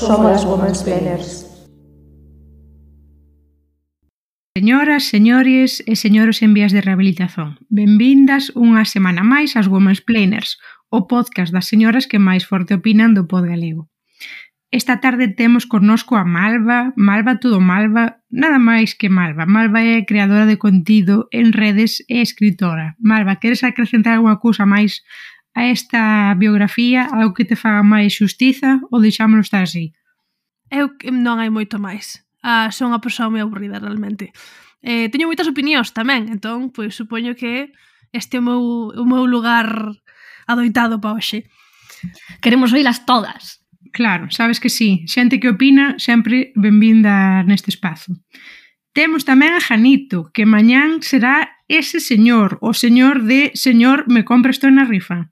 somos as Women's Planners. Señoras, señores e señoros en vías de rehabilitación, benvindas unha semana máis ás Women's Planers, o podcast das señoras que máis forte opinan do pod galego. Esta tarde temos connosco a Malva, Malva todo Malva, nada máis que Malva. Malva é creadora de contido en redes e escritora. Malva, queres acrescentar algunha cousa máis a esta biografía ao que te faga máis xustiza ou deixámoslo estar así? Eu non hai moito máis. Ah, son unha persoa moi aburrida realmente. Eh, teño moitas opinións tamén, entón, pois supoño que este é o meu, o meu lugar adoitado para hoxe. Queremos oílas todas. Claro, sabes que sí. Xente que opina sempre benvinda neste espazo. Temos tamén a Janito, que mañán será ese señor, o señor de señor me compras tú na rifa?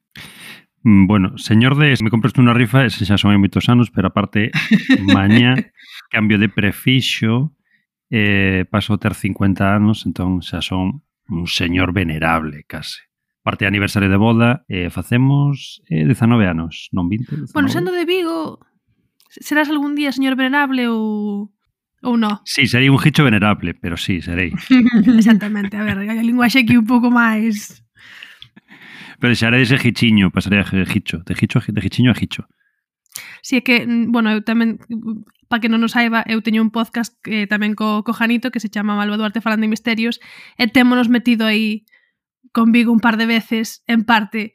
Mm, bueno, señor de me compras unha rifa, ese xa son hai moitos anos, pero aparte, mañá cambio de prefixo, eh, paso a ter 50 anos, entón xa son un señor venerable, case. Parte de aniversario de boda, eh, facemos eh, 19 anos, non 20. 19. Bueno, sendo de Vigo, serás algún día señor venerable ou... Ou non? Sí, serei un gicho venerable, pero sí, serei. Exactamente, a ver, a linguaxe aquí un pouco máis... Pero xarei ese gichiño, pasarei a gicho, de gicho, de gichiño a gicho. Si é que, mm, bueno, eu tamén para que non nos saiba, eu teño un podcast que eh, tamén co, co Janito que se chama Malva Duarte falando de misterios e témonos metido aí convigo un par de veces, en parte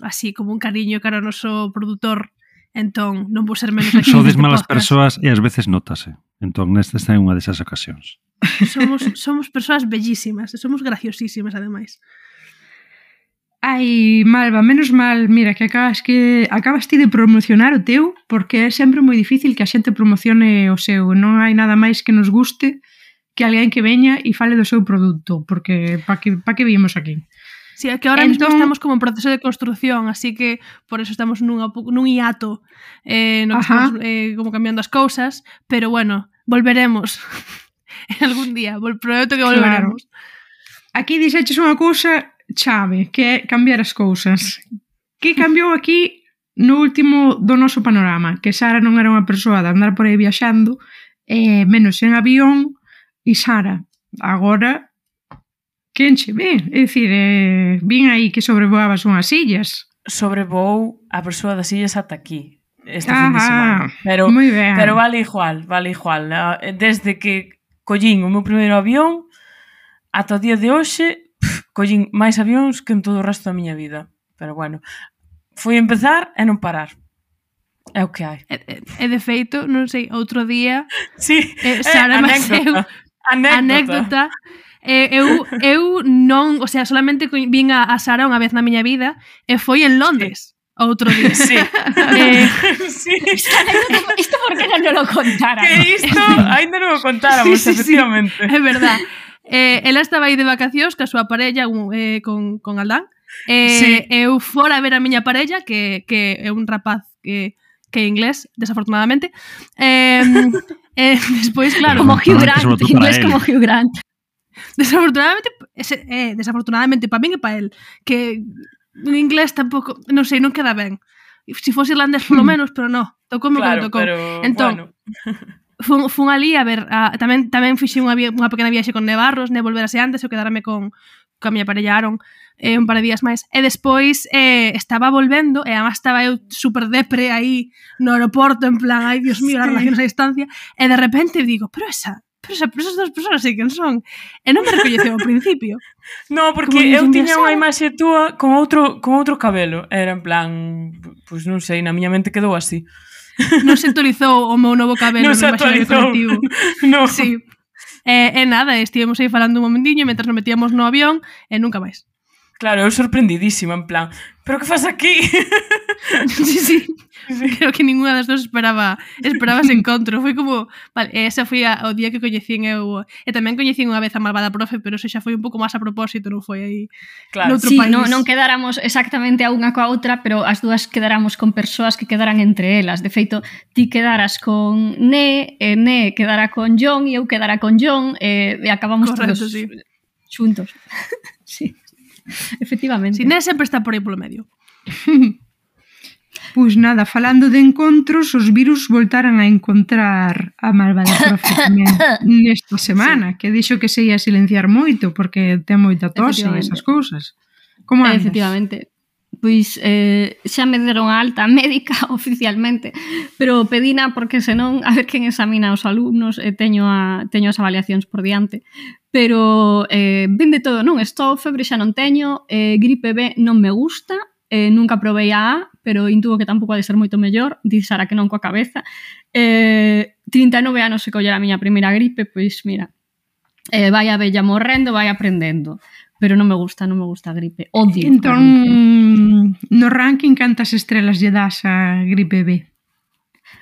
así como un cariño cara ao noso produtor Entón, non vou ser menos aquí. Sodes malas podcast. persoas e ás veces notase. Entón, nesta está en unha desas ocasións. Somos, somos persoas bellísimas, somos graciosísimas, ademais. Ai, Malva, menos mal, mira, que acabas que acabas ti de promocionar o teu, porque é sempre moi difícil que a xente promocione o seu, non hai nada máis que nos guste que alguén que veña e fale do seu produto, porque pa que, pa que vimos aquí? Sí, é que ahora entón... mismo estamos como en proceso de construción, así que por eso estamos nunha, nun hiato eh, no que Ajá. estamos eh, como cambiando as cousas, pero bueno, volveremos en algún día, vol prometo que volveremos. Claro. Aquí dixeches unha cousa chave, que é cambiar as cousas. Que cambiou aquí no último do noso panorama? Que Sara non era unha persoa de andar por aí viaxando, eh, menos en avión, e Sara agora que che ben. É dicir, eh, vin aí que sobrevoabas unhas illas. Sobrevou a persoa das illas ata aquí este Ajá, fin de semana. Pero, pero vale igual, vale igual. Ah, desde que collín o meu primeiro avión ata o día de hoxe pff, collín máis avións que en todo o resto da miña vida. Pero bueno, foi empezar e non parar. É o que hai. E, e de feito, non sei, outro día sí, eh, Sara eh, Maseu anécdota. anécdota Eh, eu, eu non, o sea, solamente vin a, a Sara unha vez na miña vida e foi en Londres. Sí. Outro día. Sí. Eh, sí. Isto, por que non lo contáramos? Que isto ainda non o contáramos, sí, sí, efectivamente. Sí, é verdad. Eh, ela estaba aí de vacacións ca súa parella un, eh, con, con Aldán. Eh, sí. Eu fora a ver a miña parella, que, que é un rapaz que, que é inglés, desafortunadamente. Eh, eh, despois, claro... Como Hugh Grant, inglés como Hugh Grant. Desafortunadamente, eh, desafortunadamente para min e para el, que en inglés tampouco, non sei, non queda ben. Si fose irlandés polo menos, pero no, tocou claro, que tocou. Pero, entón, bueno. fun, fun ali a ver, a, tamén tamén fixe unha, unha pequena viaxe con Nevarros, ne volverase antes, eu quedarme con, con a miña parella Aaron eh, un par de días máis. E despois eh, estaba volvendo e además estaba eu super depre aí no aeroporto en plan, ai, dios mío, sí. as relacións a distancia. E de repente digo, pero esa, pero, xa, pero esas dos persoas sei quen son. E non me recoñeceu ao principio. No, porque Como eu tiña unha imaxe túa con outro, con outro cabelo. Era en plan, pois pues non sei, na miña mente quedou así. Non se actualizou o meu novo cabelo non no imaxinario colectivo. No. Sí. E, e nada, estivemos aí falando un momentiño mentras nos metíamos no avión e nunca máis. Claro, eu sorprendidísima, en plan, pero que faz aquí? sí, sí. Creo que ninguna das dos esperaba esperaba ese encontro. Foi como, vale, ese foi a, o día que coñecín eu. E tamén coñecín unha vez a malvada profe, pero eso xa foi un pouco máis a propósito, non foi aí. Claro, sí, país. No, non quedáramos exactamente a unha coa outra, pero as dúas quedáramos con persoas que quedaran entre elas. De feito, ti quedaras con Ne, e Ne quedara con John e eu quedara con John e, e acabamos Correcto, todos sí. xuntos. sí. Efectivamente. Sinés sempre está por aí polo medio. Pois nada, falando de encontros, os virus voltaran a encontrar a malvada profe nesta semana, sí. que dixo que se ia silenciar moito, porque ten moita tose e esas cousas. Como andas? Efectivamente pois eh, xa me deron a alta médica oficialmente, pero pedina porque senón a ver quen examina os alumnos e eh, teño, a, teño as avaliacións por diante. Pero eh, ben de todo non estou, febre xa non teño, eh, gripe B non me gusta, eh, nunca probei a A, pero intuo que tampouco ha de ser moito mellor, di Sara que non coa cabeza. Eh, 39 anos se collera a miña primeira gripe, pois mira, eh, vai a bella morrendo, vai aprendendo pero non me gusta, non me gusta a gripe. Odio. Entón, gripe. no ranking cantas estrelas lle das a gripe B?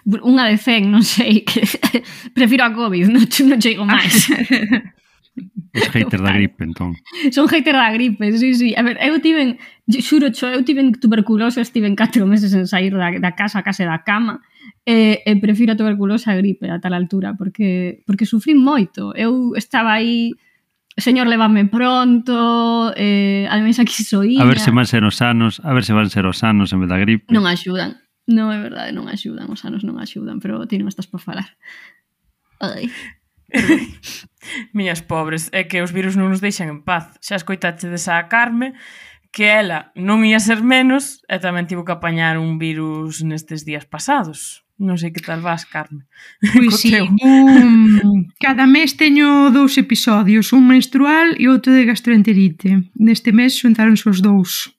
Unha de 100, non sei. Que... Prefiro a COVID, non, non chego máis. Es hater da gripe, entón. Son hater da gripe, sí, sí. A ver, eu tiven, xuro xo, eu tiven tuberculosa, estiven 4 meses en sair da, da casa, case da cama, e, e prefiro a tuberculosa a gripe a tal altura, porque porque sufrí moito. Eu estaba aí señor levame pronto, eh, ademais aquí soía... A ver se van ser os anos, a ver se van ser os anos en vez da gripe. Non axudan, non é verdade, non axudan, os anos non axudan, pero ti non estás para falar. Ai. Miñas pobres, é que os virus non nos deixan en paz. Xa escoitache desa a Carme, que ela non ia ser menos e tamén tivo que apañar un virus nestes días pasados. Non sei que tal vas, Carmen. Pois sí, un... cada mes teño dous episodios, un menstrual e outro de gastroenterite. Neste mes xuntáronse os dous.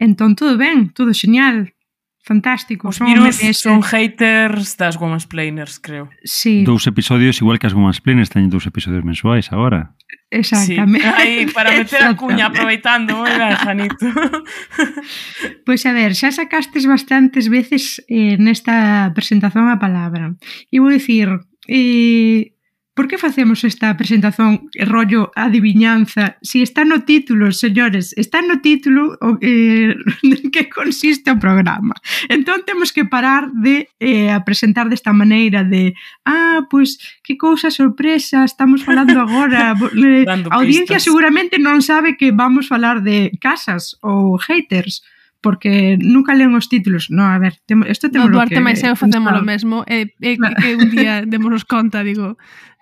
Entón, todo ben, todo xeñal. Fantástico. Os virus son haters das woman's planers, creo. Sí. Dous episodios, igual que as woman's planers teñen dous episodios mensuais agora. Exactamente. Sí, aí, para meter a cuña aproveitando, moi ben, Janito. Pois a ver, xa sacastes bastantes veces eh, nesta presentación a palabra. E vou dicir, eh, Por que facemos esta presentación eh, rollo adivinanza? Si está no título, señores, está no título o, eh, que consiste o programa. Entón temos que parar de eh, a presentar desta maneira de ah, pois pues, que cousa sorpresa estamos falando agora. Eh, a audiencia pistas. seguramente non sabe que vamos falar de casas ou haters porque nunca leen os títulos. No, a ver, temo, isto temos no, Duarte que, máis eu facemos o mesmo e, e claro. que un día demos conta, digo,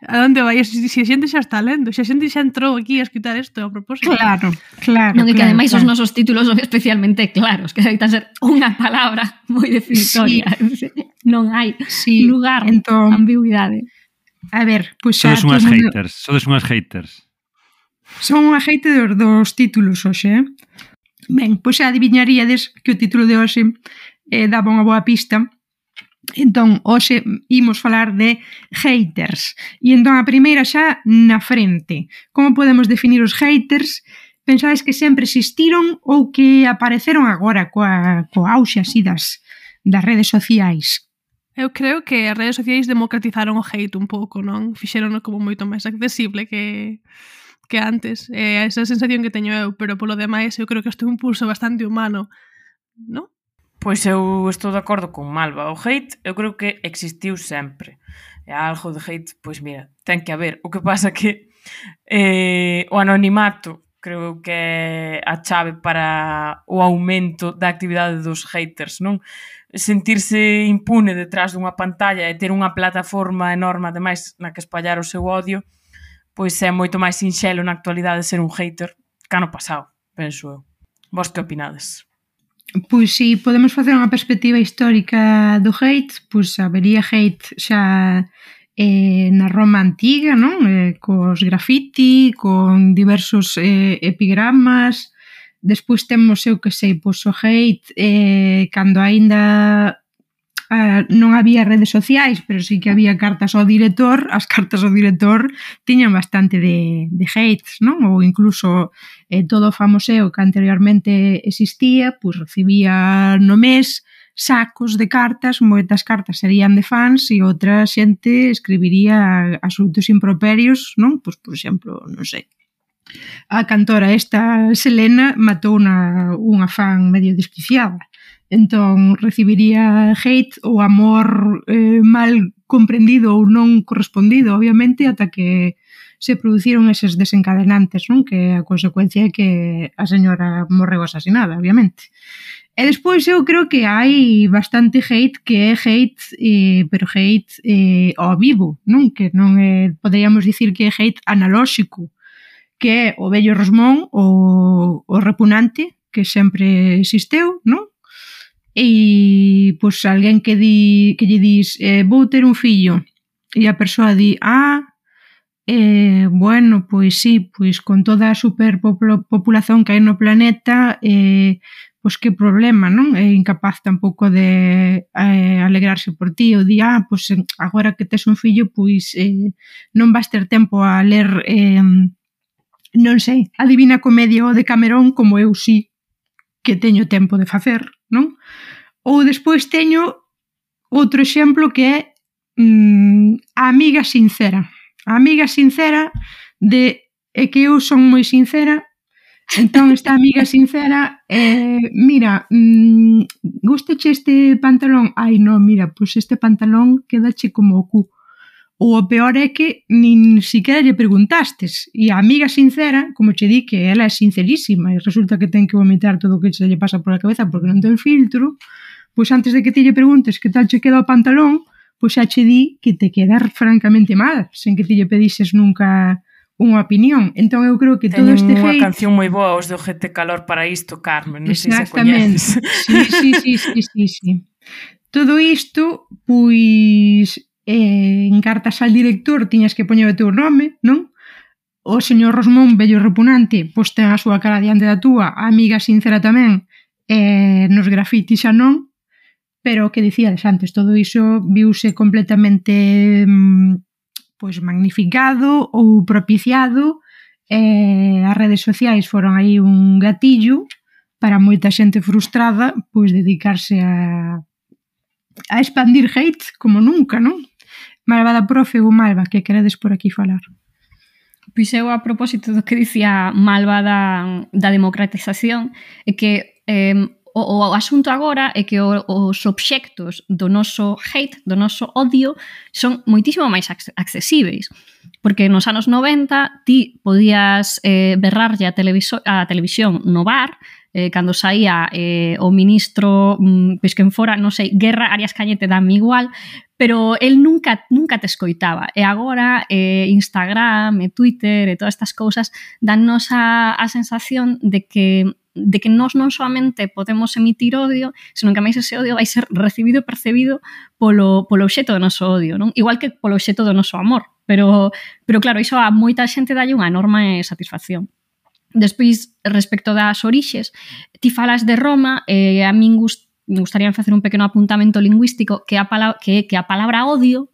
a onde vai? Se si, si a xente xa está lendo, se si a xente xa entrou aquí a escutar isto a propósito. Claro, claro. Non, claro, que ademais claro. os nosos títulos son especialmente claros, que debitan ser unha palabra moi definitoria. Sí. non hai sí. lugar entón, ambigüidade. A ver, pois pues xa... Sodes unhas haters, sodes unhas haters. Son unha hater dos, dos títulos hoxe, eh? Ben, pois xa adivinharíades que o título de hoxe eh, daba unha boa pista. Entón, hoxe imos falar de haters. E entón a primeira xa na frente. Como podemos definir os haters? Pensades que sempre existiron ou que apareceron agora coa, coa auxe así das, das redes sociais? Eu creo que as redes sociais democratizaron o hate un pouco, non? Fixeron como moito máis accesible que que antes. Eh, esa sensación que teño eu, pero polo demais eu creo que isto é un pulso bastante humano, non? Pois eu estou de acordo con Malva. O hate eu creo que existiu sempre. E algo de hate, pois mira, ten que haber. O que pasa que eh, o anonimato creo que é a chave para o aumento da actividade dos haters, non? Sentirse impune detrás dunha pantalla e ter unha plataforma enorme ademais na que espallar o seu odio, pois é moito máis sinxelo na actualidade ser un hater que ano pasado, penso eu. Vos que opinades? Pois si podemos facer unha perspectiva histórica do hate, pois habería hate xa eh, na Roma antiga, non? Eh, cos graffiti, con diversos eh, epigramas, Despois temos, eu que sei, pois o hate eh, cando aínda eh, non había redes sociais, pero sí que había cartas ao director, as cartas ao director tiñan bastante de, de hates, non? Ou incluso eh, todo o famoseo que anteriormente existía, pois recibía no mes sacos de cartas, moitas cartas serían de fans e outra xente escribiría asuntos improperios, non? Pois, por exemplo, non sei, a cantora esta Selena matou unha, unha fan medio desquiciada Entón, recibiría hate ou amor eh, mal comprendido ou non correspondido, obviamente, ata que se produciron eses desencadenantes, non? Que a consecuencia é que a señora morreu asasinada, obviamente. E despois eu creo que hai bastante hate que é hate, eh, pero hate eh, ao vivo, non? Que non é, poderíamos dicir que é hate analóxico, que é o vello Rosmón, o, o repunante, que sempre existeu, non? e pois alguén que di que lle dis eh, vou ter un fillo e a persoa di ah eh, bueno, pois sí pois con toda a superpopulación que hai no planeta eh, pois que problema, non? É incapaz tampouco de eh, alegrarse por ti ou di, ah, pois eh, agora que tes un fillo, pois eh, non vas ter tempo a ler eh, non sei, adivina comedia de Camerón como eu sí que teño tempo de facer non? Ou despois teño outro exemplo que é mm, a amiga sincera. A amiga sincera de é que eu son moi sincera Entón, esta amiga sincera, eh, mira, mm, gustache este pantalón? Ai, non, mira, pois pues este pantalón quedache como o cu ou o peor é que nin siquiera lle preguntastes e a amiga sincera, como che di que ela é sincerísima e resulta que ten que vomitar todo o que se lle pasa pola cabeza porque non ten filtro pois antes de que te lle preguntes que tal che queda o pantalón pois xa che di que te queda francamente mal sen que te lle pedises nunca unha opinión. Entón eu creo que todo este hate... unha canción moi boa os do GT Calor para isto, Carmen, non sei se coñeces. Exactamente. Sí, sí, sí, sí, sí, sí. Todo isto, pois, eh, en cartas al director tiñas que poñer o teu nome, non? O señor Rosmón, bello repunante, pois ten a súa cara diante da túa, amiga sincera tamén, eh, nos grafitis xa non, pero que dicíades antes, todo iso viuse completamente mm, pois magnificado ou propiciado, eh, as redes sociais foron aí un gatillo para moita xente frustrada pois dedicarse a, a expandir hate como nunca, non? malvada profe ou malva que queredes por aquí falar? Pois eu a propósito do que dicía Malva da, da democratización é que eh, o, o asunto agora é que o, os obxectos do noso hate, do noso odio son moitísimo máis accesíveis porque nos anos 90 ti podías eh, berrarlle a, a televisión no bar eh, cando saía eh, o ministro, mm, pois que fora, non sei, Guerra Arias Cañete dame igual, pero el nunca nunca te escoitaba. E agora eh, Instagram, e Twitter e todas estas cousas dannos a, a sensación de que de que nós non solamente podemos emitir odio, senón que máis ese odio vai ser recibido e percebido polo, polo obxeto do noso odio, non? Igual que polo obxeto do noso amor. Pero, pero claro, iso a moita xente dalle unha enorme satisfacción. Despois, respecto das orixes, ti falas de Roma, e eh, a min gust me gustaría facer un pequeno apuntamento lingüístico que a, pala que, que a palabra odio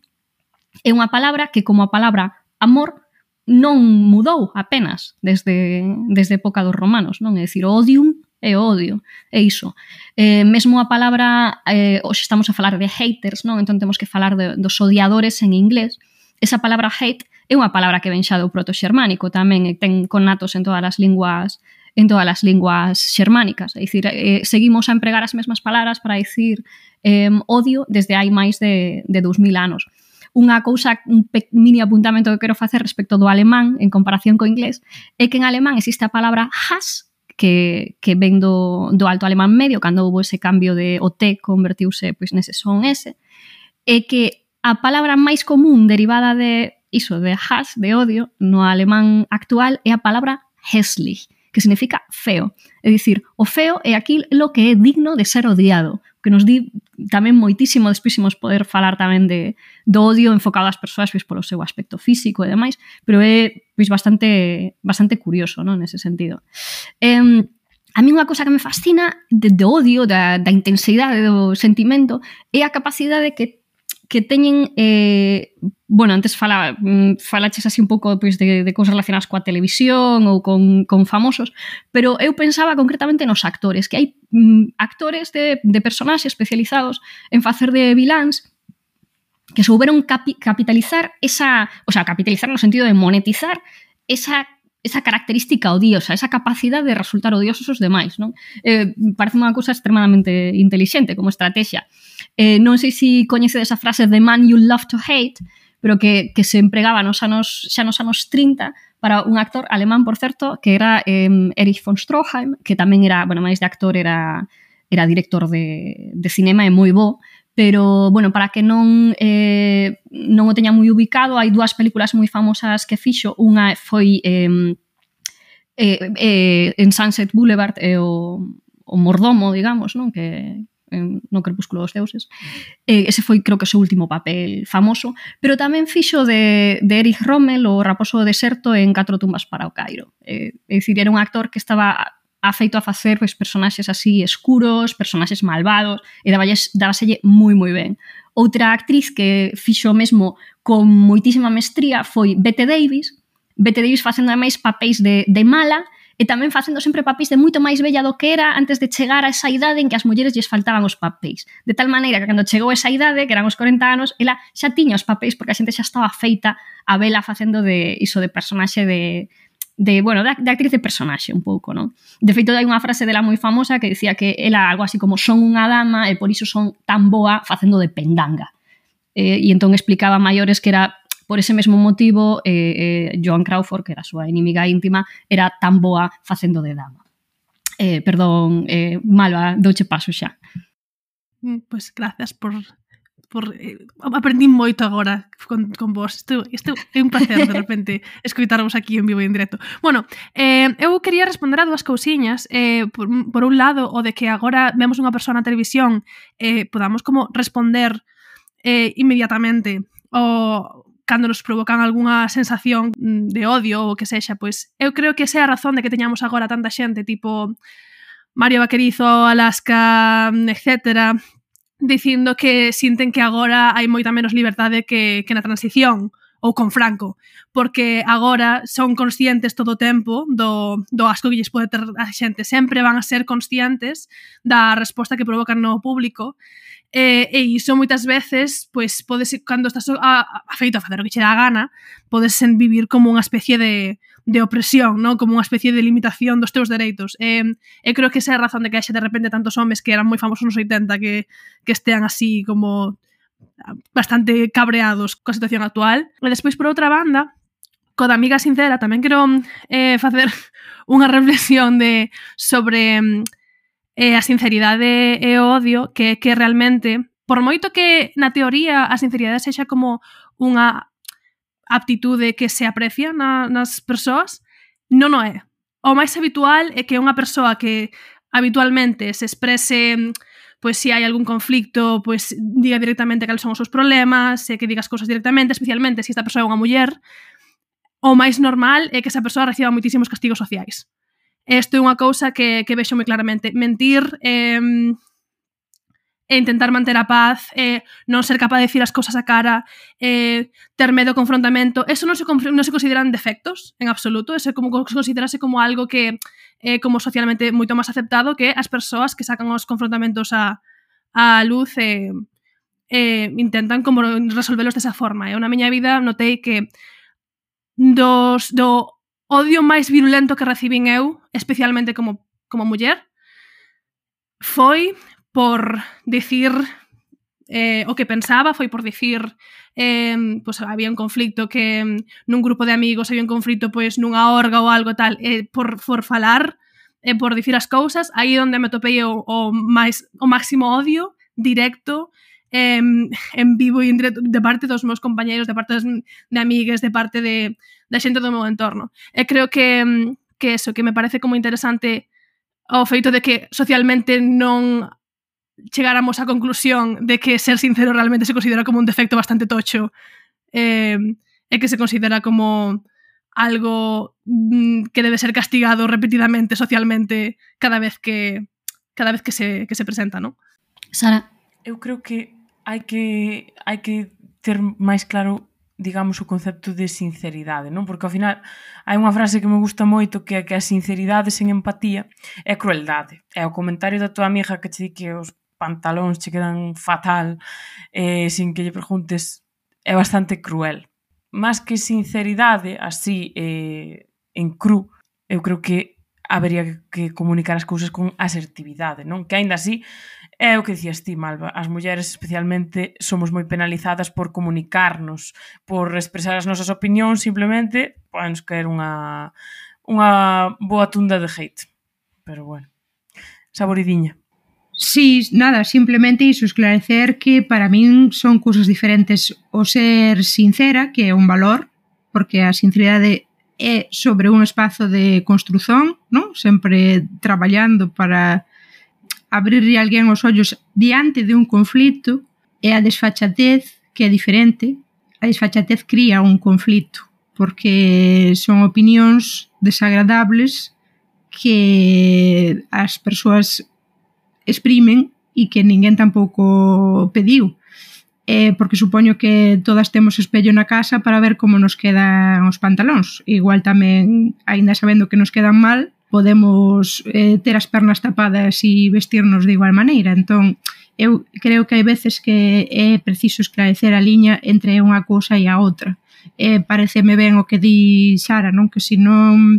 é unha palabra que, como a palabra amor, non mudou apenas desde, desde época dos romanos, non? É dicir, o odium é odio, é iso. Eh, mesmo a palabra, eh, hoxe estamos a falar de haters, non? Entón temos que falar de, dos odiadores en inglés. Esa palabra hate é unha palabra que ven xa do proto xermánico tamén, e ten connatos en todas as linguas en todas as linguas xermánicas. É dicir, eh, seguimos a empregar as mesmas palabras para dicir eh, odio desde hai máis de, de 2000 anos unha cousa, un mini apuntamento que quero facer respecto do alemán en comparación co inglés, é que en alemán existe a palabra has, que, que ven do, do alto alemán medio, cando houve ese cambio de o T convertiuse pois, nese son S, é que a palabra máis común derivada de iso de has, de odio, no alemán actual é a palabra hässlich, que significa feo. É dicir, o feo é aquilo que é digno de ser odiado, que nos di tamén moitísimo despísimos poder falar tamén de, do odio enfocado ás persoas pois, polo seu aspecto físico e demais, pero é pois, bastante bastante curioso non nese sentido. Eh, A mí unha cosa que me fascina de, de odio, da, da intensidade do sentimento, é a capacidade que que teñen eh, bueno, antes fala, mm, falaches así un pouco pois, de, de cousas relacionadas coa televisión ou con, con famosos, pero eu pensaba concretamente nos actores, que hai mm, actores de, de personaxes especializados en facer de viláns que souberon capi, capitalizar esa, o sea, capitalizar no sentido de monetizar esa esa característica odiosa, esa capacidade de resultar odiosos os demais, non? Eh, parece unha cousa extremadamente intelixente como estrategia. Eh, Eh, non sei se coñecedes a frase de man you love to hate, pero que, que se empregaba nos anos, xa nos anos 30 para un actor alemán, por certo, que era eh, Erich von Stroheim, que tamén era, bueno, máis de actor, era, era director de, de cinema e moi bo, pero, bueno, para que non, eh, non o teña moi ubicado, hai dúas películas moi famosas que fixo, unha foi eh, eh, eh, en Sunset Boulevard, eh, o, o mordomo, digamos, non? Que, en, no Crepúsculo dos Deuses. Eh, ese foi, creo que, o seu último papel famoso, pero tamén fixo de, de Erich Rommel o Raposo do Deserto en Catro Tumbas para o Cairo. Eh, é dicir, era un actor que estaba afeito a facer pois, personaxes así escuros, personaxes malvados, e daballes, dabaselle moi moi ben. Outra actriz que fixo mesmo con moitísima mestría foi Bette Davis, Bette Davis facendo ademais papéis de, de mala, e tamén facendo sempre papéis de moito máis bella do que era antes de chegar a esa idade en que as mulleres lles faltaban os papéis. De tal maneira que cando chegou esa idade, que eran os 40 anos, ela xa tiña os papéis porque a xente xa estaba feita a vela facendo de iso de personaxe de, de, bueno, de, de actriz de personaxe un pouco, non? De feito, hai unha frase dela moi famosa que dicía que ela algo así como son unha dama e por iso son tan boa facendo de pendanga. Eh, e entón explicaba maiores que era Por ese mesmo motivo, eh, eh, Joan Crawford, que era a súa inimiga íntima, era tan boa facendo de dama. Eh, perdón, eh, Malva, douche paso xa. Pois pues grazas por por eh, aprendín moito agora con, con vos. Isto, isto é un placer de repente escoitarvos aquí en vivo e en directo. Bueno, eh, eu quería responder a dúas cousiñas. Eh, por, por un lado, o de que agora vemos unha persoa na televisión eh, podamos como responder eh, inmediatamente o, cando nos provocan algunha sensación de odio ou que sexa, pois eu creo que esa é a razón de que teñamos agora tanta xente, tipo Mario Vaquerizo, Alaska, etc., dicindo que sinten que agora hai moita menos liberdade que, que na transición ou con Franco, porque agora son conscientes todo o tempo do, do asco que lles pode ter a xente. Sempre van a ser conscientes da resposta que provocan no público Eh, e iso moitas veces, pois podes cando estás a, a feito a facer o que che dá a gana, podes sen vivir como unha especie de de opresión, non? Como unha especie de limitación dos teus dereitos. E, e creo que esa é a razón de que haxe de repente tantos homes que eran moi famosos nos 80 que, que estean así como ah, bastante cabreados coa situación actual. E despois, por outra banda, co da amiga sincera, tamén quero eh, facer unha reflexión de sobre eh, a sinceridade e o odio que é que realmente, por moito que na teoría a sinceridade sexa como unha aptitude que se aprecia na, nas persoas, non o é. O máis habitual é que unha persoa que habitualmente se exprese pois se hai algún conflicto, pois diga directamente cales son os seus problemas, e que digas cousas directamente, especialmente se esta persoa é unha muller, o máis normal é que esa persoa reciba moitísimos castigos sociais. Isto é unha cousa que, que vexo moi claramente. Mentir eh, e intentar manter a paz, eh, non ser capaz de dicir as cousas a cara, eh, ter medo ao confrontamento, eso non se, non se consideran defectos en absoluto, eso como considerase como algo que é eh, como socialmente moito máis aceptado que as persoas que sacan os confrontamentos a, a luz e eh, eh, intentan como resolvelos desa forma. Eu eh? na miña vida notei que dos, do odio máis virulento que recibín eu, especialmente como, como muller, foi por dicir eh, o que pensaba, foi por dicir eh, pois había un conflicto que nun grupo de amigos había un conflicto pois nunha orga ou algo tal, eh, por, por falar, eh, por dicir as cousas, aí onde me topei o, o, máis, o máximo odio directo en, en vivo e indirecto de parte dos meus compañeiros, de parte das, de amigues, de parte de, da xente do meu entorno. E creo que, que eso, que me parece como interesante o feito de que socialmente non chegáramos á conclusión de que ser sincero realmente se considera como un defecto bastante tocho eh, e que se considera como algo mm, que debe ser castigado repetidamente socialmente cada vez que cada vez que se, que se presenta, ¿no? Sara, eu creo que hai que hai que ter máis claro digamos o concepto de sinceridade, non? Porque ao final hai unha frase que me gusta moito que é que a sinceridade sen empatía é crueldade. É o comentario da tua amiga que che di que os pantalóns che quedan fatal eh, sin que lle preguntes é bastante cruel. Más que sinceridade así eh, en cru, eu creo que habería que comunicar as cousas con asertividade, non? Que aínda así É o que dicías ti, Malva, as mulleres especialmente somos moi penalizadas por comunicarnos, por expresar as nosas opinións, simplemente podemos caer unha, unha boa tunda de hate. Pero bueno, saboridiña. Sí, nada, simplemente iso, esclarecer que para min son cousas diferentes o ser sincera, que é un valor, porque a sinceridade é sobre un espazo de construción, non? sempre traballando para abrirlle alguén os ollos diante de un conflito é a desfachatez que é diferente. A desfachatez cría un conflito porque son opinións desagradables que as persoas exprimen e que ninguén tampouco pediu. Eh, porque supoño que todas temos espello na casa para ver como nos quedan os pantalóns. Igual tamén, aínda sabendo que nos quedan mal, podemos eh, ter as pernas tapadas e vestirnos de igual maneira. Entón, eu creo que hai veces que é preciso esclarecer a liña entre unha cousa e a outra. Eh, pareceme ben o que di Sara, non? Que se non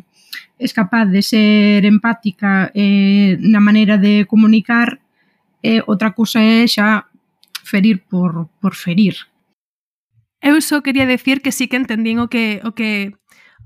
es capaz de ser empática eh, na maneira de comunicar, eh, outra cousa é xa ferir por, por ferir. Eu só quería decir que sí que entendín o que, o que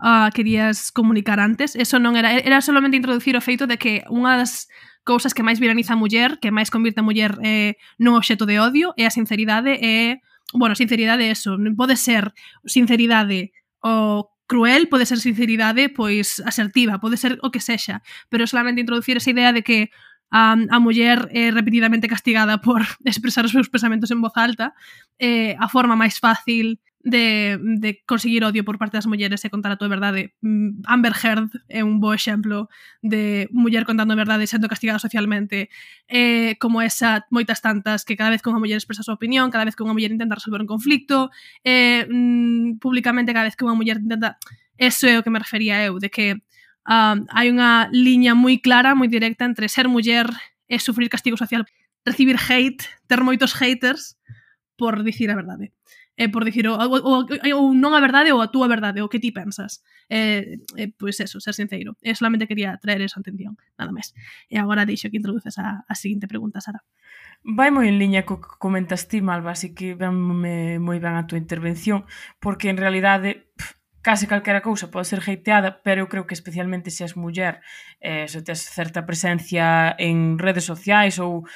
uh, querías comunicar antes. Eso non era, era solamente introducir o feito de que unha das cousas que máis viraniza a muller, que máis convirte a muller eh, nun obxeto de odio, é a sinceridade e... Bueno, sinceridade é eso. Pode ser sinceridade o cruel, pode ser sinceridade pois asertiva, pode ser o que sexa, pero solamente introducir esa idea de que a, a muller é eh, repetidamente castigada por expresar os seus pensamentos en voz alta, eh, a forma máis fácil de, de conseguir odio por parte das mulleres e contar a túa verdade. Mm, Amber Heard é un bo exemplo de muller contando a verdade sendo castigada socialmente. É como esa moitas tantas que cada vez que unha muller expresa a súa opinión, cada vez que unha muller intenta resolver un conflicto, é, mm, públicamente cada vez que unha muller intenta... Eso é o que me refería eu, de que um, hai unha liña moi clara, moi directa entre ser muller e sufrir castigo social, recibir hate, ter moitos haters por dicir a verdade eh, por dicir ou, ou, ou non a verdade ou a túa verdade, o que ti pensas. Eh, eh, pois eso, ser sincero. Eh, solamente quería traer esa atención, nada máis. E agora deixo que introduces a, a seguinte pregunta, Sara. Vai moi en liña co que comentas ti, Malva, así que venme moi ben a túa intervención, porque en realidade pff, case calquera cousa pode ser hateada, pero eu creo que especialmente se as muller, eh, se tes certa presencia en redes sociais ou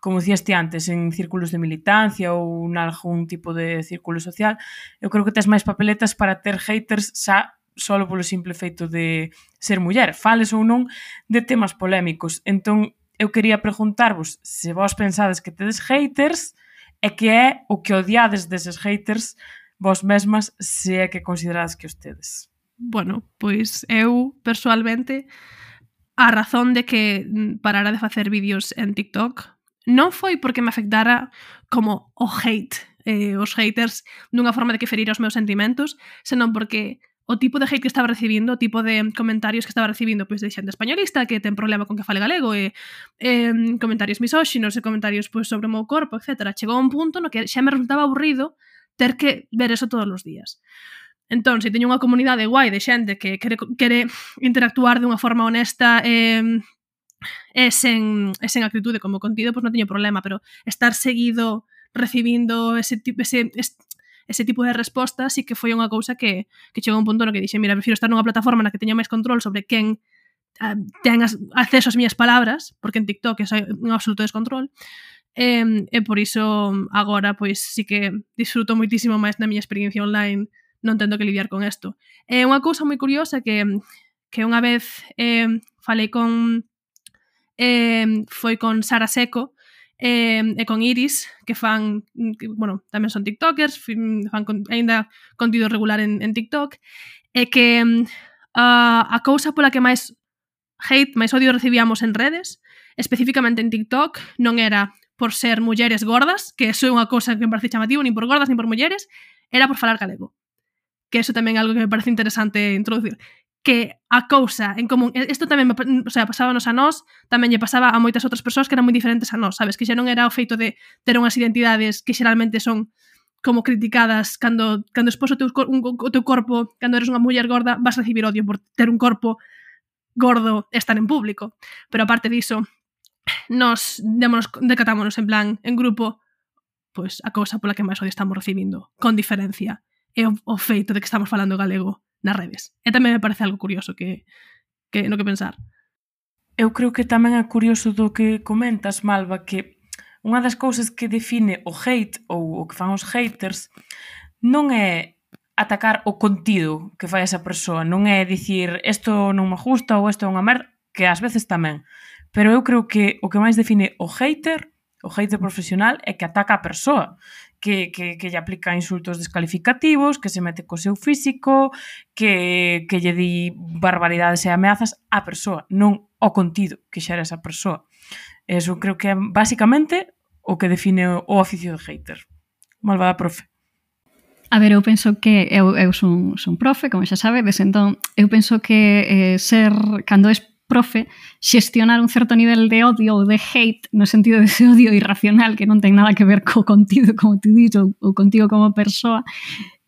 como dicías ti antes, en círculos de militancia ou nalgún tipo de círculo social, eu creo que tes máis papeletas para ter haters xa solo polo simple feito de ser muller, fales ou non de temas polémicos. Entón, eu quería preguntarvos se vos pensades que tedes haters e que é o que odiades deses haters vos mesmas se é que considerades que os tedes. Bueno, pois eu persoalmente a razón de que parara de facer vídeos en TikTok non foi porque me afectara como o hate, eh, os haters dunha forma de que ferir os meus sentimentos, senón porque o tipo de hate que estaba recibindo, o tipo de comentarios que estaba recibindo pois de xente españolista que ten problema con que fale galego e, e comentarios misóxinos e comentarios pois, sobre o meu corpo, etc. Chegou a un punto no que xa me resultaba aburrido ter que ver eso todos os días. Entón, se teño unha comunidade guai de xente que quere, quere interactuar dunha forma honesta e e sen, e sen actitude como contido, pois non teño problema, pero estar seguido recibindo ese tipo ese, ese tipo de respostas sí que foi unha cousa que, que chegou a un punto no que dixen, mira, prefiro estar nunha plataforma na que teña máis control sobre quen ah, a, ten as, acceso ás miñas palabras, porque en TikTok é un absoluto descontrol, e, e por iso agora pois sí que disfruto moitísimo máis na miña experiencia online, non tendo que lidiar con isto. É eh, unha cousa moi curiosa que que unha vez eh, falei con eh, foi con Sara Seco eh, e con Iris, que fan, que, bueno, tamén son tiktokers, fan con, ainda contido regular en, en TikTok, e que uh, a cousa pola que máis hate, máis odio recibíamos en redes, especificamente en TikTok, non era por ser mulleres gordas, que eso é unha cousa que me parece chamativo, nin por gordas, nin por mulleres, era por falar galego. Que eso tamén é algo que me parece interesante introducir que a cousa en común, isto tamén me, o sea, pasábanos a nós, tamén lle pasaba a moitas outras persoas que eran moi diferentes a nós, sabes, que xa non era o feito de ter unhas identidades que xeralmente son como criticadas cando cando expós o teu, un, o teu corpo, cando eres unha muller gorda, vas a recibir odio por ter un corpo gordo e estar en público. Pero aparte diso, nos démonos, decatámonos en plan, en grupo, pois a cousa pola que máis odio estamos recibindo, con diferencia, é o, o feito de que estamos falando galego nas redes. E tamén me parece algo curioso que, que no que pensar. Eu creo que tamén é curioso do que comentas, Malva, que unha das cousas que define o hate ou o que fan os haters non é atacar o contido que fai esa persoa, non é dicir isto non me gusta ou isto é unha merda, que ás veces tamén. Pero eu creo que o que máis define o hater, o hater profesional, é que ataca a persoa que, que, que lle aplica insultos descalificativos, que se mete co seu físico, que, que lle di barbaridades e ameazas á persoa, non ao contido que xa era esa persoa. Eso creo que é basicamente o que define o oficio de hater. Malvada profe. A ver, eu penso que eu, eu son, son profe, como xa sabe, des entón, eu penso que eh, ser, cando es profe xestionar un certo nivel de odio ou de hate no sentido de de odio irracional que non ten nada que ver co contido como tú dis ou, ou contigo como persoa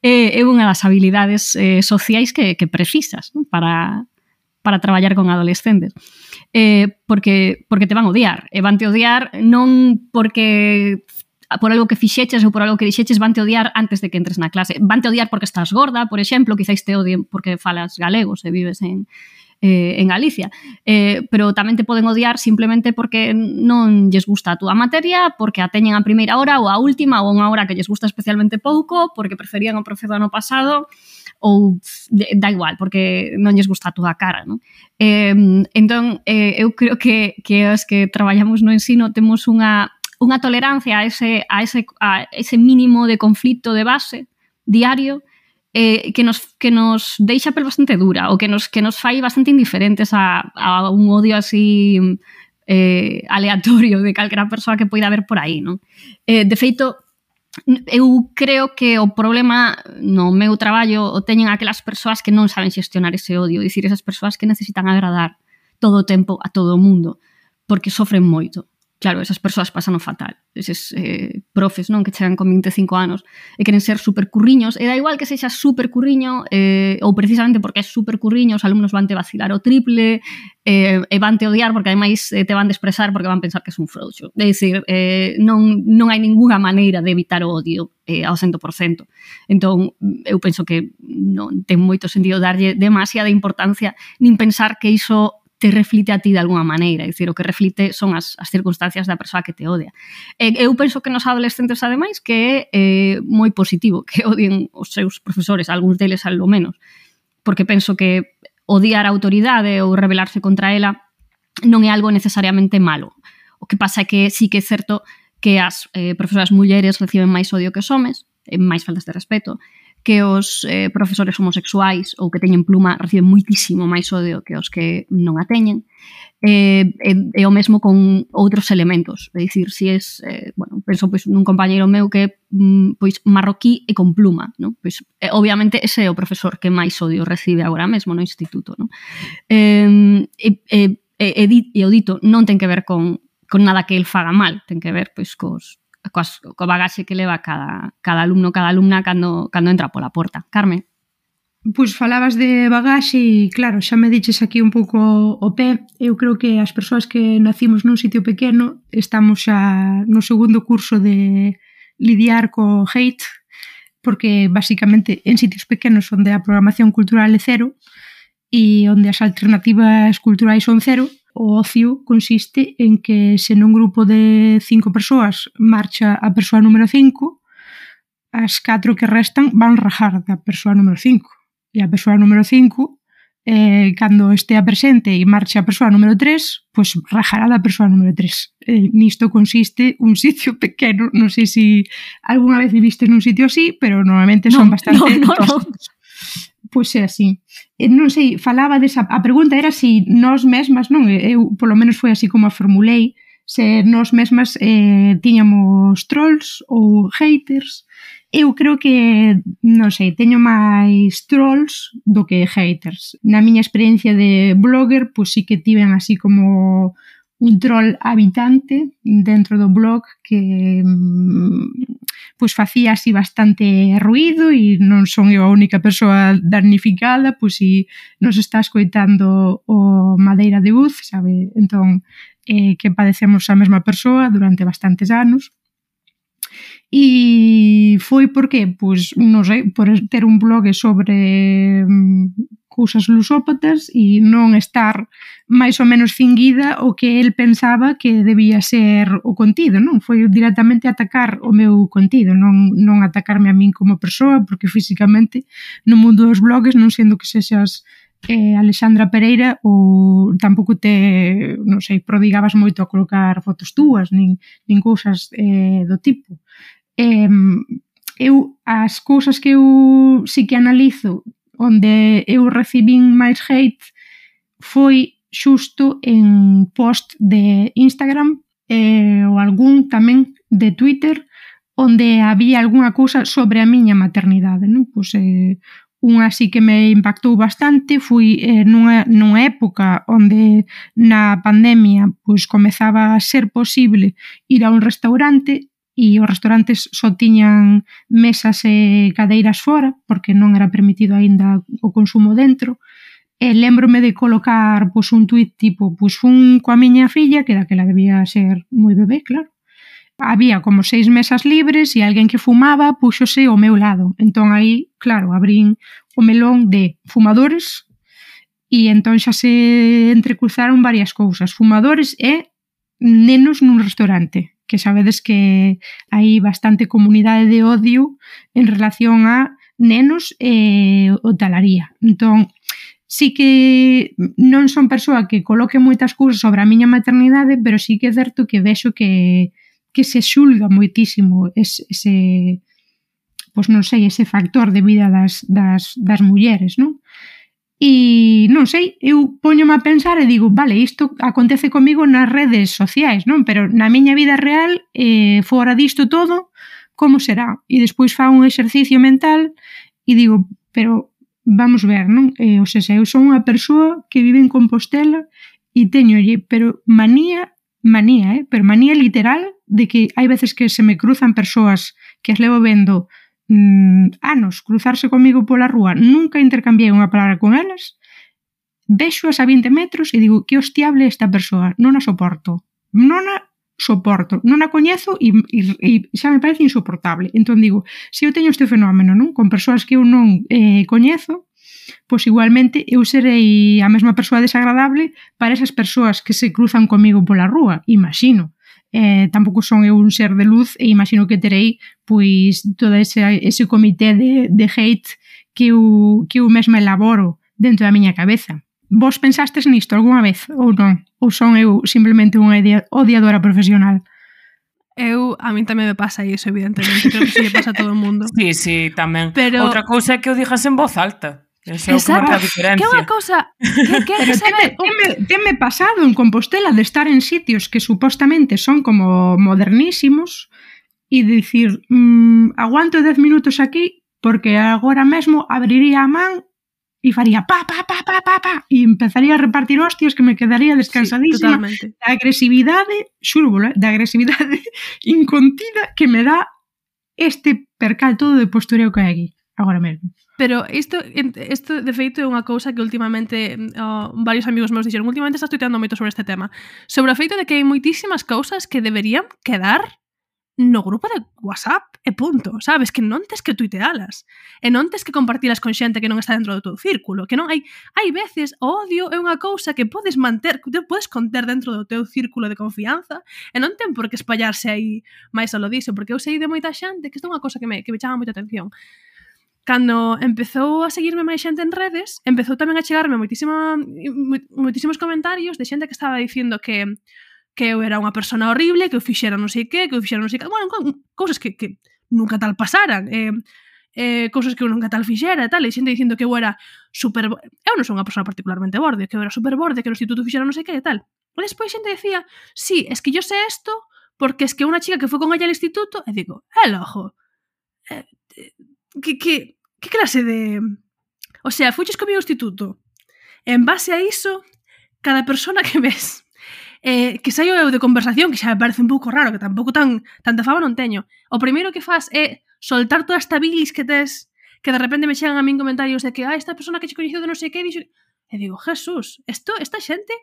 é, é unha das habilidades eh, sociais que, que precisas non? para, para traballar con adolescentes. Eh, porque, porque te van odiar. E van te odiar non porque por algo que fixeches ou por algo que dixeches van te odiar antes de que entres na clase. Van te odiar porque estás gorda, por exemplo, quizáis te odien porque falas galego se vives en, eh, en Galicia. Eh, pero tamén te poden odiar simplemente porque non lles gusta a túa materia, porque a teñen a primeira hora ou a última ou unha hora que lles gusta especialmente pouco, porque preferían o profe do ano pasado ou da igual, porque non lles gusta a túa cara, non? Eh, entón, eh, eu creo que, que os que traballamos no ensino temos unha unha tolerancia a ese, a ese, a ese mínimo de conflito de base diario eh, que, nos, que nos deixa pel bastante dura ou que nos, que nos fai bastante indiferentes a, a un odio así eh, aleatorio de calquera persoa que poida haber por aí, non? Eh, de feito, eu creo que o problema no meu traballo o teñen aquelas persoas que non saben xestionar ese odio, dicir esas persoas que necesitan agradar todo o tempo a todo o mundo, porque sofren moito claro, esas persoas pasan o fatal. Eses eh, profes, non, que chegan con 25 anos e queren ser supercurriños, e da igual que sexa supercurriño, eh, ou precisamente porque é supercurriño, os alumnos van te vacilar o triple, eh, e van te odiar porque ademais eh, te van desprezar porque van pensar que es un frouxo. É dicir, eh, non, non hai ningunha maneira de evitar o odio eh, ao 100%. Entón, eu penso que non ten moito sentido darlle demasiada importancia nin pensar que iso te reflite a ti de alguma maneira, é dicir, o que reflite son as, as circunstancias da persoa que te odia. E, eu penso que nos adolescentes, ademais, que é eh, moi positivo que odien os seus profesores, algúns deles ao menos, porque penso que odiar a autoridade ou rebelarse contra ela non é algo necesariamente malo. O que pasa é que sí que é certo que as eh, profesoras mulleres reciben máis odio que os homes, eh, máis faltas de respeto, que os eh, profesores homosexuais ou que teñen pluma reciben muitísimo máis odio que os que non a teñen. Eh, e, e o mesmo con outros elementos, é dicir, si es, eh, bueno, penso pois nun compañeiro meu que mm, pois marroquí e con pluma, non? Pois eh, obviamente ese é o profesor que máis odio recibe agora mesmo no instituto, non? Eh, e, e, e, e, e o dito non ten que ver con con nada que el faga mal, ten que ver pois cos coas, co bagaxe que leva cada, cada alumno, cada alumna cando, cando entra pola porta. Carmen? Pois falabas de bagaxe e claro, xa me diches aquí un pouco o pé. Eu creo que as persoas que nacimos nun sitio pequeno estamos xa no segundo curso de lidiar co hate porque basicamente en sitios pequenos onde a programación cultural é cero e onde as alternativas culturais son cero, o ocio consiste en que se nun grupo de cinco persoas marcha a persoa número 5, as catro que restan van rajar da persoa número 5. E a persoa número 5, eh, cando estea presente e marcha a persoa número 3, pois pues rajará da persoa número 3. Eh, nisto consiste un sitio pequeno, non sei se si algunha vez viviste nun sitio así, pero normalmente no, son bastante no, no. No. Pois é así. Eh, non sei, falaba desa... A pregunta era se si nós mesmas, non? Eh, eu, polo menos foi así como a formulei, se nós mesmas eh, tiñamos trolls ou haters. Eu creo que, non sei, teño máis trolls do que haters. Na miña experiencia de blogger, pois sí que tiven así como un troll habitante dentro do blog que pois facía así bastante ruido e non son eu a única persoa damnificada, pois si nos está escoitando o Madeira de Uz, sabe? Entón, eh, que padecemos a mesma persoa durante bastantes anos E foi porque, pois, non sei, por ter un blog sobre mm, cousas lusópatas e non estar máis ou menos finguida o que el pensaba que debía ser o contido, non? Foi directamente atacar o meu contido, non, non atacarme a min como persoa, porque físicamente no mundo dos blogs, non sendo que sexas eh, Alexandra Pereira ou tampouco te, non sei, prodigabas moito a colocar fotos túas, nin, nin cousas eh, do tipo eh, eu as cousas que eu si que analizo onde eu recibín máis hate foi xusto en post de Instagram eh, ou algún tamén de Twitter onde había algunha cousa sobre a miña maternidade, non? Pois eh, unha así que me impactou bastante foi eh, nunha, nunha época onde na pandemia pois comezaba a ser posible ir a un restaurante e os restaurantes só tiñan mesas e cadeiras fora, porque non era permitido aínda o consumo dentro, e lembrome de colocar pois, un tuit tipo, pois fun coa miña filla, que daquela debía ser moi bebé, claro, había como seis mesas libres e alguén que fumaba puxose ao meu lado. Entón aí, claro, abrín o melón de fumadores e entón xa se entrecruzaron varias cousas, fumadores e nenos nun restaurante que sabedes que hai bastante comunidade de odio en relación a nenos e hotelaría. Entón, sí que non son persoa que coloque moitas cousas sobre a miña maternidade, pero sí que é certo que vexo que que se xulga moitísimo ese, ese pois non sei, ese factor de vida das, das, das mulleres, non? E non sei, eu poñome a pensar e digo, vale, isto acontece comigo nas redes sociais, non? Pero na miña vida real, eh, fora disto todo, como será? E despois fa un exercicio mental e digo, pero vamos ver, non? Eh, ou seja, eu son unha persoa que vive en Compostela e teñolle, pero manía, manía, eh? pero manía literal de que hai veces que se me cruzan persoas que as levo vendo mm, anos cruzarse comigo pola rúa, nunca intercambiei unha palabra con elas, vexoas a 20 metros e digo, que hostiable esta persoa, non a soporto. Non a soporto, non a coñezo e, e, e xa me parece insoportable. Entón digo, se eu teño este fenómeno non con persoas que eu non eh, coñezo, pois igualmente eu serei a mesma persoa desagradable para esas persoas que se cruzan comigo pola rúa, imagino eh, tampouco son eu un ser de luz e imagino que terei pois todo ese, ese comité de, de hate que eu, que eu mesma elaboro dentro da miña cabeza. Vos pensastes nisto algunha vez ou non? Ou son eu simplemente unha odiadora profesional? Eu, a mí tamén me pasa iso, evidentemente. Creo que se lle pasa a todo o mundo. Sí, sí, tamén. Pero... Outra cousa é que o digas en voz alta. Exacto. Que é unha cousa que, que Pero saber... teme, teme, teme pasado en Compostela de estar en sitios que supostamente son como modernísimos e dicir mmm, aguanto 10 minutos aquí porque agora mesmo abriría a man e faría pa, pa, pa, pa, pa, pa e empezaría a repartir hostias que me quedaría descansadísima sí, da agresividade xúrbulo, eh, da agresividade incontida que me dá este percal todo de postureo que hai aquí agora mesmo. Pero isto, isto de feito é unha cousa que últimamente oh, varios amigos meus dixeron últimamente estás tuiteando moito sobre este tema. Sobre o feito de que hai moitísimas cousas que deberían quedar no grupo de WhatsApp e punto, sabes? Que non tes que tuitealas e non tes que compartilas con xente que non está dentro do teu círculo, que non hai hai veces o odio é unha cousa que podes manter, que te podes conter dentro do teu círculo de confianza e non ten por que espallarse aí máis a lo diso, porque eu sei de moita xente que isto é unha cousa que me, que me chama moita atención cando empezou a seguirme máis xente en redes, empezou tamén a chegarme moitísima, moitísimos comentarios de xente que estaba dicindo que que eu era unha persona horrible, que eu fixera non sei que, que eu fixera non sei que... Bueno, cousas que, que nunca tal pasaran. Eh, eh, cousas que eu nunca tal fixera e tal, e xente dicindo que eu era super... Eu non son unha persona particularmente borde, que eu era super borde, que no instituto fixera non sei que e tal. E despois xente decía, sí, es que yo sé esto porque es que unha chica que foi con ella al instituto, e digo, el ojo, eh, que, que, que clase de... O sea, fuches comigo ao instituto. En base a iso, cada persona que ves eh, que saio eu de conversación, que xa me parece un pouco raro, que tampouco tan tanta fama non teño. O primeiro que faz é soltar toda esta bilis que tes, que de repente me chegan a min comentarios de que ah, esta persona que che coñecido non sei que, dixo... E digo, Jesús, esto, esta xente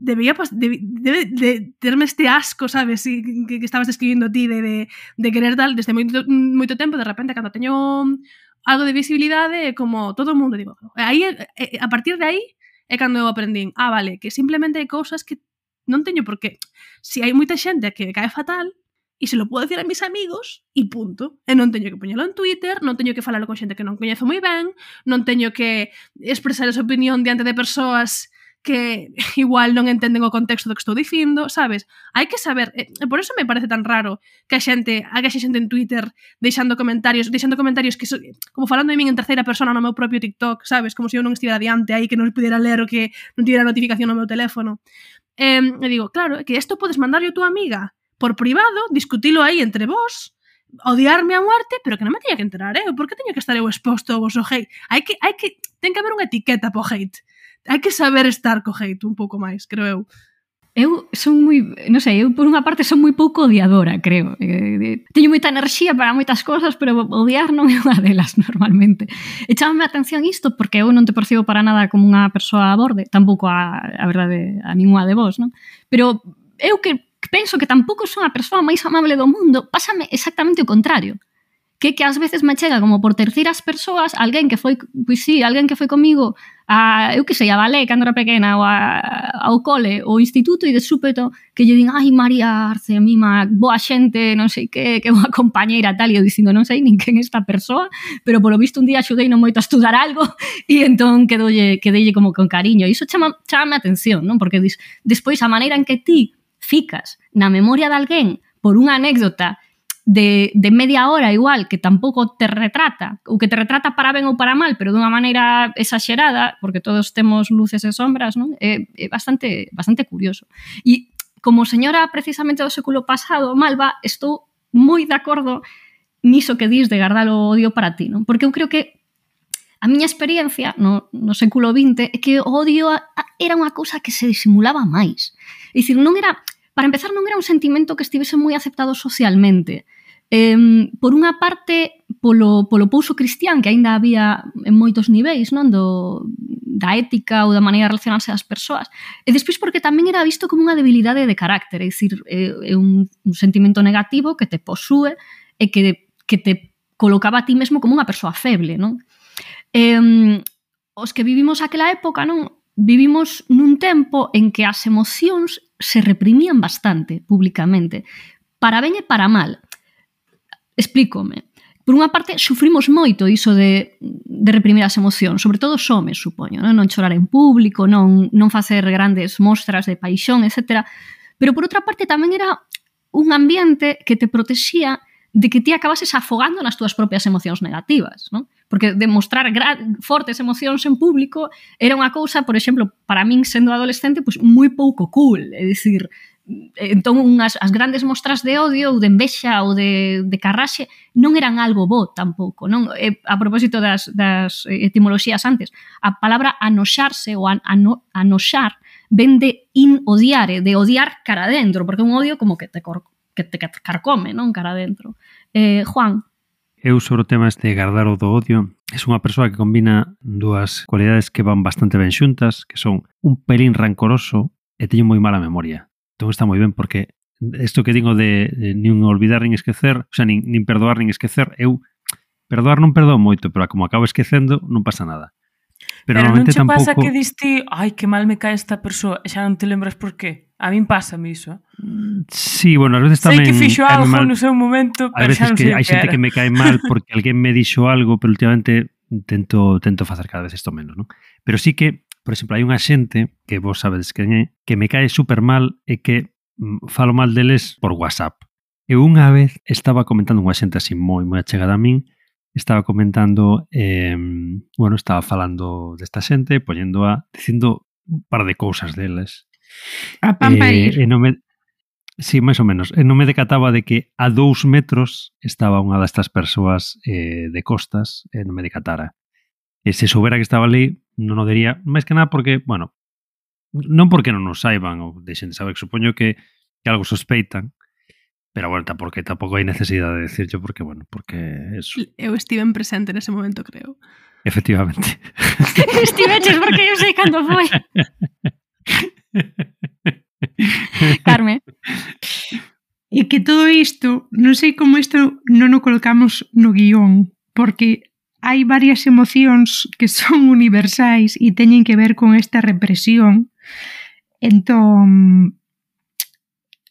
debía debe, debe de terme este asco, sabes, que, que estabas describiendo ti de, de, de, querer tal desde moito, moito tempo, de repente, cando teño algo de visibilidade, eh, como todo o mundo, digo, aí, eh, eh, a partir de aí, é cando eu aprendín, ah, vale, que simplemente hai cousas que non teño por qué. Se si hai moita xente que cae fatal, e se lo podo dicir a mis amigos, e punto. E non teño que poñelo en Twitter, non teño que falalo con xente que non coñezo moi ben, non teño que expresar esa opinión diante de persoas que igual non entenden o contexto do que estou dicindo, sabes? Hai que saber, eh, e por eso me parece tan raro que a xente, haga xa xente en Twitter deixando comentarios, deixando comentarios que so, como falando de min en terceira persona no meu propio TikTok, sabes? Como se si eu non estivera diante aí que non pudera ler o que non tivera notificación no meu teléfono. Eh, e digo, claro, que isto podes mandarlo a túa amiga por privado, discutilo aí entre vos, odiarme a muerte, pero que non me teña que enterar, eh? Por que teño que estar eu exposto ao vosso hate? Hai que, hai que, ten que haber unha etiqueta po hate hai que saber estar co hate un pouco máis, creo eu. Eu son moi, non sei, eu por unha parte son moi pouco odiadora, creo. Eh, teño moita enerxía para moitas cosas, pero odiar non é unha delas normalmente. E chamame a atención isto porque eu non te percibo para nada como unha persoa a borde, tampouco a, a verdade a ninguna de vos, non? Pero eu que penso que tampouco son a persoa máis amable do mundo, pásame exactamente o contrario que que ás veces me chega como por terceiras persoas alguén que foi, pois sí, alguén que foi comigo a, eu que sei, a balé cando era pequena ou a, ao cole ou instituto e de súpeto que lle din ai María Arce, mima, boa xente non sei que, que boa compañeira tal e eu dicindo non sei nin quen esta persoa pero polo visto un día axudei non moito a estudar algo e entón quedolle, quedelle como con cariño e iso chama, chama a atención non? porque dis, despois a maneira en que ti ficas na memoria de alguén por unha anécdota de, de media hora igual, que tampouco te retrata, ou que te retrata para ben ou para mal, pero dunha maneira exagerada, porque todos temos luces e sombras, non? É, é bastante bastante curioso. E como señora precisamente do século pasado, Malva, estou moi de acordo niso que dis de guardar o odio para ti, non? Porque eu creo que a miña experiencia no, no século XX é que o odio era unha cousa que se disimulaba máis. É dicir, non era, para empezar, non era un sentimento que estivese moi aceptado socialmente. Eh, por unha parte, polo, polo pouso cristián que aínda había en moitos niveis, non do da ética ou da maneira de relacionarse das persoas. E despois porque tamén era visto como unha debilidade de carácter, é dicir, é, é un, un sentimento negativo que te posúe e que, que te colocaba a ti mesmo como unha persoa feble, non? Eh, os que vivimos aquela época, non? Vivimos nun tempo en que as emocións se reprimían bastante públicamente, para ben e para mal. Explícome. Por unha parte, sufrimos moito iso de, de reprimir as emocións, sobre todo os homes, supoño, non, non chorar en público, non, non facer grandes mostras de paixón, etc. Pero por outra parte tamén era un ambiente que te protexía de que ti acabases afogando nas túas propias emocións negativas, non? Porque demostrar fortes emocións en público era unha cousa, por exemplo, para min sendo adolescente, pois pues, moi pouco cool, é dicir, entón unhas as grandes mostras de odio ou de envexa ou de, de carraxe non eran algo bo tampouco non? E, a propósito das, das etimoloxías antes a palabra anoxarse ou an, ano, anoxar ven de in odiare de odiar cara dentro porque un odio como que te, cor, que te carcome non cara dentro eh, Juan. Eu sobre o tema este de guardar o do odio é unha persoa que combina dúas cualidades que van bastante ben xuntas, que son un pelín rancoroso e teño moi mala memoria todo está moi ben porque isto que digo de, de nin olvidar nin esquecer, o sea, nin, nin perdoar nin esquecer, eu perdoar non perdoo moito, pero como acabo esquecendo, non pasa nada. Pero, pero non che tampouco... pasa que diste, ai, que mal me cae esta persoa, e xa non te lembras por qué. A min pasa -me iso. Sí, bueno, ás veces tamén... Sei que fixo algo mal... no seu momento, pero xa non sei que, que hai xente que me cae mal porque alguén me dixo algo, pero últimamente tento tento facer cada vez isto menos, non? Pero sí que Por exemplo, hai unha xente que vos sabedes quen é, que me cae super mal e que mm, falo mal deles por WhatsApp. Eu unha vez estaba comentando unha xente así moi moi achegada a min, estaba comentando, eh, bueno, estaba falando desta xente, poñendo a, dicindo un par de cousas deles. A pan eh, e non me, Sí, máis ou menos. E non me decataba de que a dous metros estaba unha destas persoas eh, de costas e non me decatara e se soubera que estaba ali, non o diría, máis que nada porque, bueno, non porque non nos saiban ou deixen de saber, que supoño que, que algo sospeitan, pero bueno, porque tampouco hai necesidade de decirlo porque, bueno, porque eso. Eu estive en presente nese momento, creo. Efectivamente. Estiveches porque eu sei cando foi. Carme. E que todo isto, non sei como isto non o colocamos no guión, porque hai varias emocións que son universais e teñen que ver con esta represión. Entón,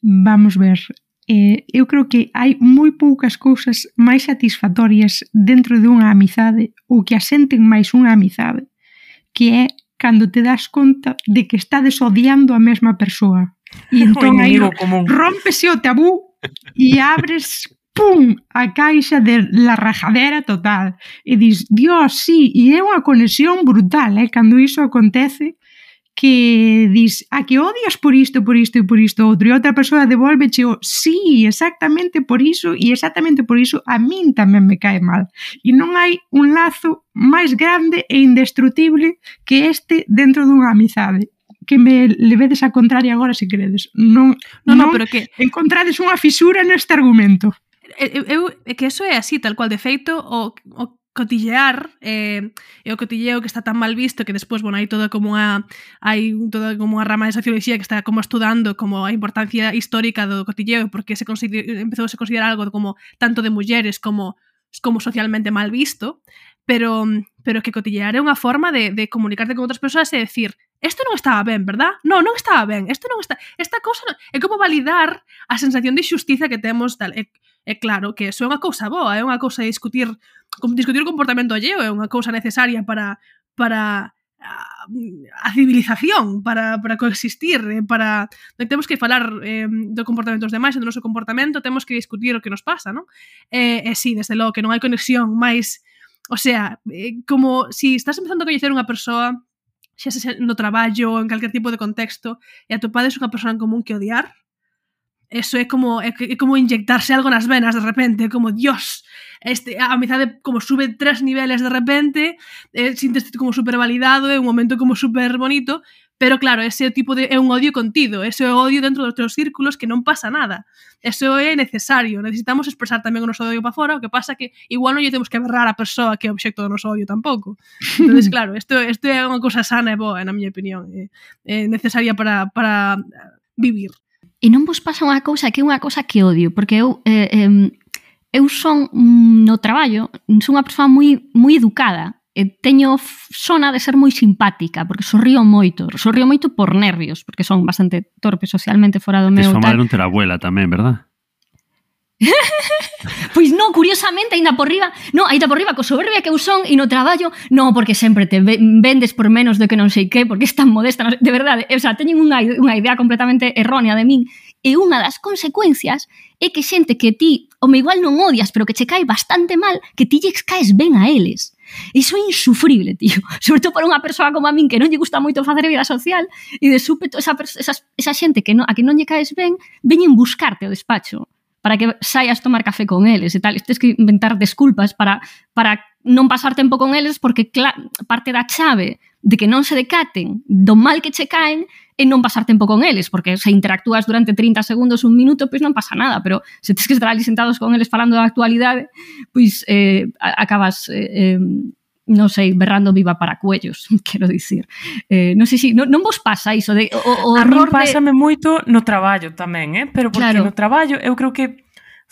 vamos ver, eh, eu creo que hai moi poucas cousas máis satisfactorias dentro dunha amizade ou que asenten máis unha amizade, que é cando te das conta de que estades odiando a mesma persoa. E entón aí rompese o tabú e abres pum, a caixa de la rajadera total. E dis, dios, sí, e é unha conexión brutal, eh, cando iso acontece, que dis, a que odias por isto, por isto e por isto outro, e outra persoa devolveche o, sí, exactamente por iso, e exactamente por iso a min tamén me cae mal. E non hai un lazo máis grande e indestrutible que este dentro dunha amizade que me levedes a contraria agora se queredes. Non, non, non, non pero que encontrades unha fisura neste argumento eu, eu, que eso é así, tal cual, de feito, o, o cotillear eh, e o cotilleo que está tan mal visto que despois, bueno, hai toda como a hai toda como a rama de socioloxía que está como estudando como a importancia histórica do cotilleo porque se empezou a se considerar algo como tanto de mulleres como como socialmente mal visto pero pero que cotillear é unha forma de, de comunicarte con outras persoas e decir isto non estaba ben, verdad? Non, non estaba ben, isto non está... Esta cosa non... é como validar a sensación de xustiza que temos tal, e, É claro que eso é unha cousa boa, é unha cousa de discutir discutir o comportamento alleo é unha cousa necesaria para para a, a civilización para, para coexistir eh, para non temos que falar eh, do comportamento dos demais e do noso comportamento temos que discutir o que nos pasa non? e, eh, eh, sí, desde logo que non hai conexión máis o sea, eh, como si estás empezando a coñecer unha persoa xa se no traballo, en calquer tipo de contexto, e atopades unha persoa en común que odiar, eso é como é, é como inyectarse algo nas venas de repente, como Dios, este a amizade como sube tres niveles de repente, eh, sintes como super validado, é un momento como super bonito, pero claro, ese tipo de é un odio contido, ese odio dentro dos teus círculos que non pasa nada. Eso é necesario, necesitamos expresar tamén o noso odio para fora, o que pasa que igual non lle temos que berrar a persoa que é obxecto do noso odio tampouco. Entonces claro, isto isto é unha cousa sana e boa, na miña opinión, é, é necesaria para para vivir. E non vos pasa unha cousa que é unha cousa que odio, porque eu eh, eh, eu son mm, no traballo, son unha persoa moi moi educada, e teño sona de ser moi simpática, porque sorrío moito, sorrío moito por nervios, porque son bastante torpe socialmente fora do meu tal. Tes fama de non ter abuela tamén, verdad? pois non, curiosamente, aínda por riba, non, aínda por riba, co soberbia que eu son e no traballo, non, porque sempre te vendes por menos do que non sei que, porque es tan modesta, de verdade, o sea, teñen unha, unha idea completamente errónea de min, e unha das consecuencias é que xente que ti, o me igual non odias, pero que che cae bastante mal, que ti lles caes ben a eles. Iso é insufrible, tío. Sobre todo para unha persoa como a min que non lle gusta moito facer vida social e de súpeto esa, esa, esa xente que non, a que non lle caes ben veñen buscarte o despacho para que saias tomar café con eles e tal. Tens que inventar desculpas para, para non pasar tempo con eles porque parte da chave de que non se decaten do mal que che caen e non pasar tempo con eles, porque se interactúas durante 30 segundos, un minuto, pois non pasa nada, pero se tens que estar ali sentados con eles falando da actualidade, pois eh, acabas eh, eh, non sei, berrando viva para cuellos, quero dicir. Eh, non sei se si, non, non vos pasa iso de o, o a mí pásame de... moito no traballo tamén, eh? Pero porque claro. no traballo eu creo que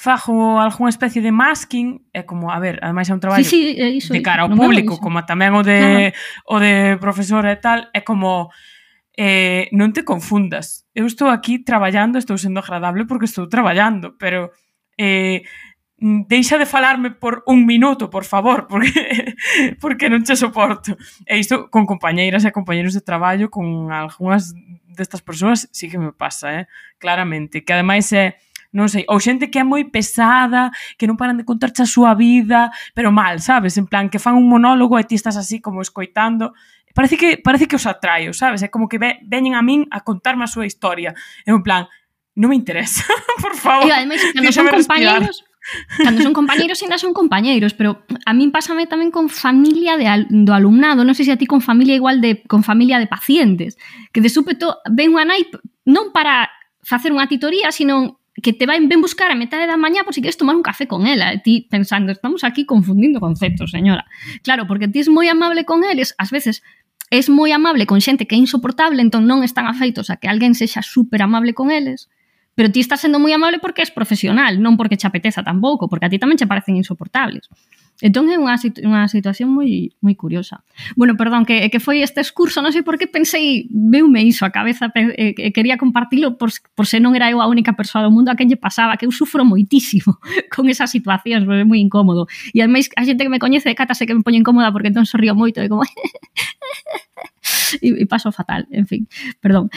fajo algunha especie de masking, é como, a ver, ademais é un traballo sí, sí, iso, de cara ao público, como tamén o de claro. o de profesora e tal, é como eh, non te confundas. Eu estou aquí traballando, estou sendo agradable porque estou traballando, pero eh, deixa de falarme por un minuto, por favor, porque porque non che soporto. E isto con compañeiras e compañeiros de traballo, con algunhas destas persoas, sí que me pasa, eh? claramente. Que ademais é, non sei, ou xente que é moi pesada, que non paran de contarche a súa vida, pero mal, sabes? En plan, que fan un monólogo e ti estás así como escoitando. Parece que, parece que os atraio, sabes? É como que ve, veñen a min a contarme a súa historia. É un plan, non me interesa, por favor. E ademais, cando son compañeros, respirar Cando son compañeiros, ainda son compañeiros, pero a min pásame tamén con familia de, al, do alumnado, non sei se a ti con familia igual de con familia de pacientes, que de súpeto ven unha nai non para facer unha titoría, sino que te vai ben buscar a metade da mañá por si queres tomar un café con ela. E ti pensando, estamos aquí confundindo conceptos, señora. Claro, porque ti es moi amable con eles, ás veces es moi amable con xente que é insoportable, entón non están afeitos a que alguén sexa super amable con eles. Pero ti estás sendo moi amable porque és profesional, non porque che apeteza tampouco, porque a ti tamén che parecen insoportables. Entón é unha, situ unha situación moi moi curiosa. Bueno, perdón, que, que foi este excurso, non sei por que pensei, veume iso a cabeza, e, e eh, quería compartilo por, por se non era eu a única persoa do mundo a quen lle pasaba, que eu sufro moitísimo con esas situacións, é moi incómodo. E ademais a xente que me coñece catase que me poño incómoda porque entón sorrío moito e como... e, e paso fatal, en fin, perdón.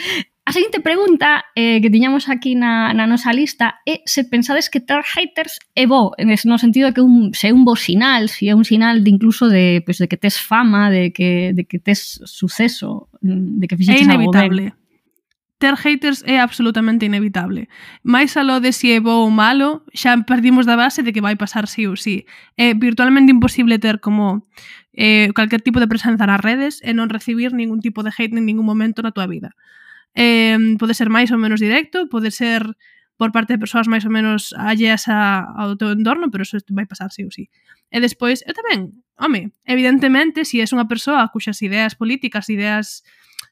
A seguinte pregunta eh, que tiñamos aquí na, na nosa lista é se pensades que ter haters é bo, no sentido de que un, se é un bo sinal, se é un sinal de incluso de, pues, de que tes fama, de que, de que tes suceso, mm, de que fixeches algo ben. É inevitable. Ter haters é absolutamente inevitable. Mais aló de si é bo ou malo, xa perdimos da base de que vai pasar sí ou sí. É virtualmente imposible ter como eh, calquer tipo de presenza nas redes e non recibir ningún tipo de hate en ningún momento na tua vida. Eh, pode ser máis ou menos directo, pode ser por parte de persoas máis ou menos alleas a, ao teu entorno, pero eso vai pasar sí ou sí. E despois, eu tamén, home, evidentemente, se si és unha persoa cuxas ideas políticas, ideas,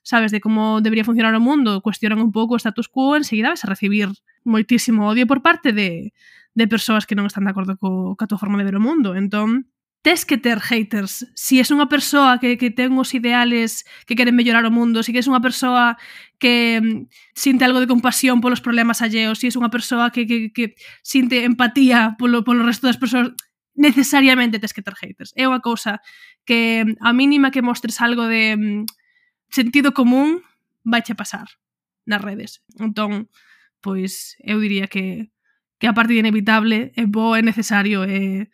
sabes, de como debería funcionar o mundo, cuestionan un pouco o status quo, enseguida vas a recibir moitísimo odio por parte de, de persoas que non están de acordo co, ca tua forma de ver o mundo. Entón, tes que ter haters. Si és unha persoa que, que ten os ideales que queren mellorar o mundo, si que és unha persoa que mm, sinte algo de compasión polos problemas alleos, si és unha persoa que, que, que sinte empatía polo, polo resto das persoas, necesariamente tes que ter haters. É unha cousa que mm, a mínima que mostres algo de mm, sentido común vai che pasar nas redes. Entón, pois eu diría que que a parte inevitable é bo, é necesario, é,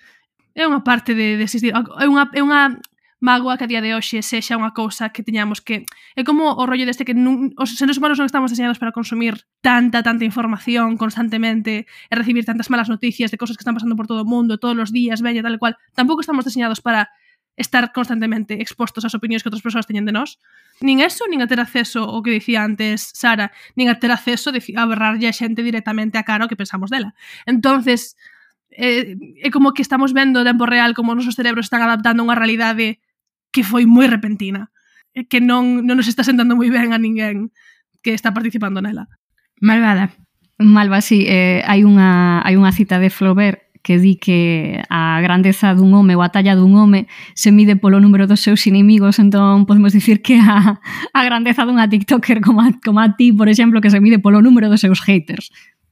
é unha parte de, de existir. É unha, é unha mágoa que a día de hoxe sexa unha cousa que teñamos que... É como o rollo deste que nun, os seres humanos non estamos diseñados para consumir tanta, tanta información constantemente e recibir tantas malas noticias de cosas que están pasando por todo o mundo todos os días, veña, tal e cual. Tampouco estamos diseñados para estar constantemente expostos ás opinións que outras persoas teñen de nós. Nin eso, nin a ter acceso o que dicía antes Sara, nin a ter acceso a berrarlle a xente directamente a cara o que pensamos dela. Entonces, é, é como que estamos vendo o tempo real como os nosos cerebros están adaptando a unha realidade que foi moi repentina e que non, non nos está sentando moi ben a ninguén que está participando nela. Malvada. Malva, sí, eh, hai, unha, hai unha cita de Flaubert que di que a grandeza dun home ou a talla dun home se mide polo número dos seus inimigos, entón podemos dicir que a, a grandeza dunha tiktoker como a, como a ti, por exemplo, que se mide polo número dos seus haters.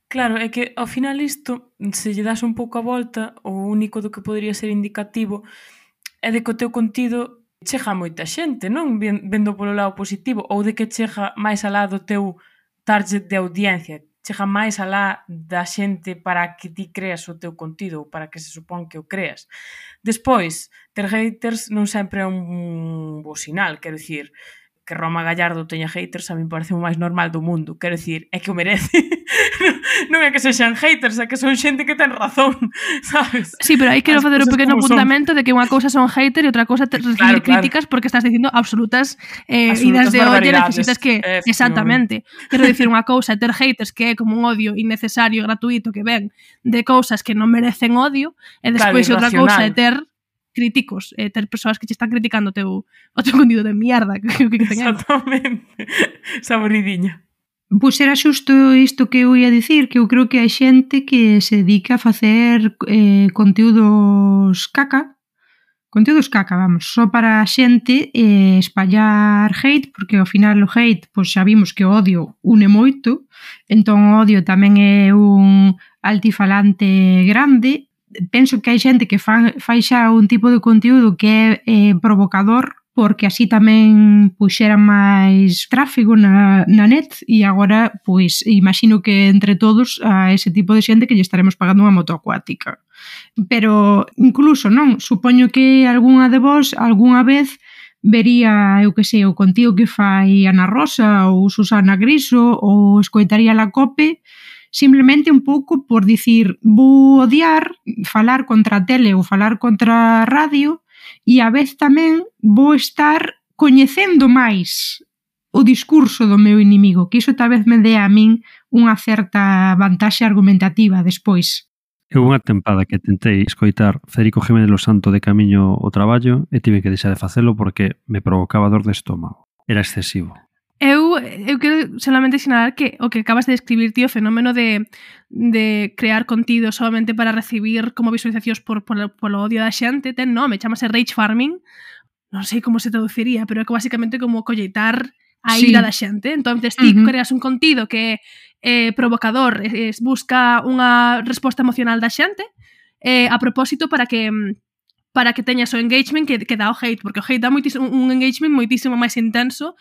Claro, é que ao final isto, se lle das un pouco a volta, o único do que podería ser indicativo é de que o teu contido chega a moita xente, non? Vendo polo lado positivo, ou de que chega máis alá do teu target de audiencia, chega máis alá da xente para que ti creas o teu contido, ou para que se supón que o creas. Despois, ter haters non sempre é un bo sinal, quero dicir, que Roma Gallardo teña haters a mí parece o máis normal do mundo. Quero dicir, é que o merece. non é que sexan haters, é que son xente que ten razón, sabes? Sí, pero aí quero facer un pequeno apuntamento de que unha cousa son hater e outra cousa recibir claro, críticas claro. porque estás dicindo absolutas, eh, absolutas idas de olla necesitas que... Eh, Exactamente. Quero dicir, unha cousa é ter haters que é como un odio innecesario, gratuito, que ven de cousas que non merecen odio e despois claro, outra cousa é ter críticos, eh, ter persoas que che están criticando o teu, o teu contido de mierda que, que, que. Exactamente. Saboridiña. Pois era xusto isto que eu ia dicir, que eu creo que hai xente que se dedica a facer eh, conteúdos caca, conteúdos caca, vamos, só para a xente eh, espallar hate, porque ao final o hate, pois xa vimos que o odio une moito, entón o odio tamén é un altifalante grande penso que hai xente que fan, fai xa un tipo de conteúdo que é eh, provocador porque así tamén puxera máis tráfico na, na net e agora, pois, imagino que entre todos a ese tipo de xente que lle estaremos pagando unha moto acuática. Pero incluso, non, supoño que algunha de vós algunha vez vería, eu que sei, o contigo que fai Ana Rosa ou Susana Griso ou escoitaría la COPE simplemente un pouco por dicir vou odiar falar contra a tele ou falar contra a radio e a vez tamén vou estar coñecendo máis o discurso do meu inimigo, que iso tal vez me dé a min unha certa vantaxe argumentativa despois. Eu unha tempada que tentei escoitar Federico Jiménez Los Santo de camiño ao traballo e tive que deixar de facelo porque me provocaba dor de estómago. Era excesivo. Eu, eu quero solamente sinalar que o que acabas de describir, tío, o fenómeno de, de crear contido solamente para recibir como visualizacións por, por, por o odio da xente, ten nome, chamase rage farming, non sei como se traduciría, pero é que basicamente como colleitar a ira sí. da xente. Entonces ti uh -huh. creas un contido que é eh, provocador, es, busca unha resposta emocional da xente eh, a propósito para que para que teñas o engagement que, que dá o hate, porque o hate dá moitísimo, un engagement moitísimo máis intenso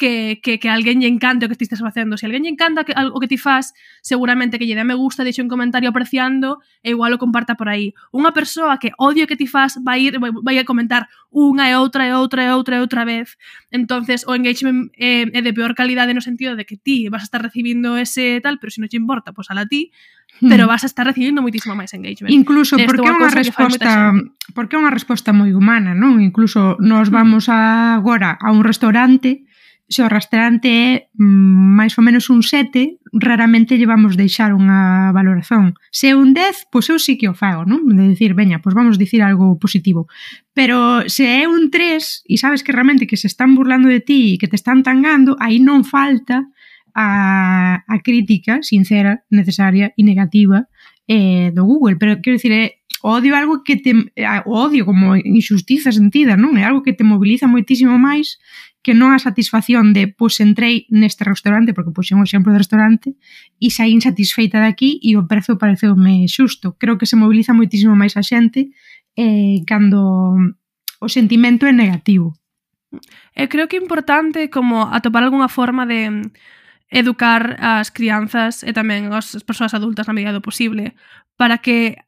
que, que, que alguén lle encante o que ti estás facendo. Se alguén lle encanta que, o que ti faz, seguramente que lle dá me gusta, deixe un comentario apreciando e igual o comparta por aí. Unha persoa que odio que ti faz vai ir vai, vai a comentar unha e outra e outra e outra e outra vez. Entonces o engagement eh, é de peor calidade no sentido de que ti vas a estar recibindo ese tal, pero se si non te importa, pois pues, a ti, hmm. pero vas a estar recibindo muitísimo máis engagement. Incluso porque é unha resposta porque é unha resposta moi humana, non? Incluso nos hmm. vamos a, agora a un restaurante se o restaurante é mm, máis ou menos un 7, raramente lle vamos deixar unha valoración. Se é un 10, pois eu sí que o fago, non? De dicir, veña, pois vamos dicir algo positivo. Pero se é un 3 e sabes que realmente que se están burlando de ti e que te están tangando, aí non falta a, a crítica sincera, necesaria e negativa eh, do Google. Pero quero dicir, é, odio algo que te o odio como injustiza sentida, non? É algo que te moviliza moitísimo máis que non a satisfacción de, pois, entrei neste restaurante, porque puxen un exemplo de restaurante, e saí insatisfeita daqui e o prezo pareceume xusto. Creo que se mobiliza moitísimo máis a xente eh, cando o sentimento é negativo. Eu creo que é importante como atopar algunha forma de mm, educar as crianzas e tamén as persoas adultas na medida do posible para que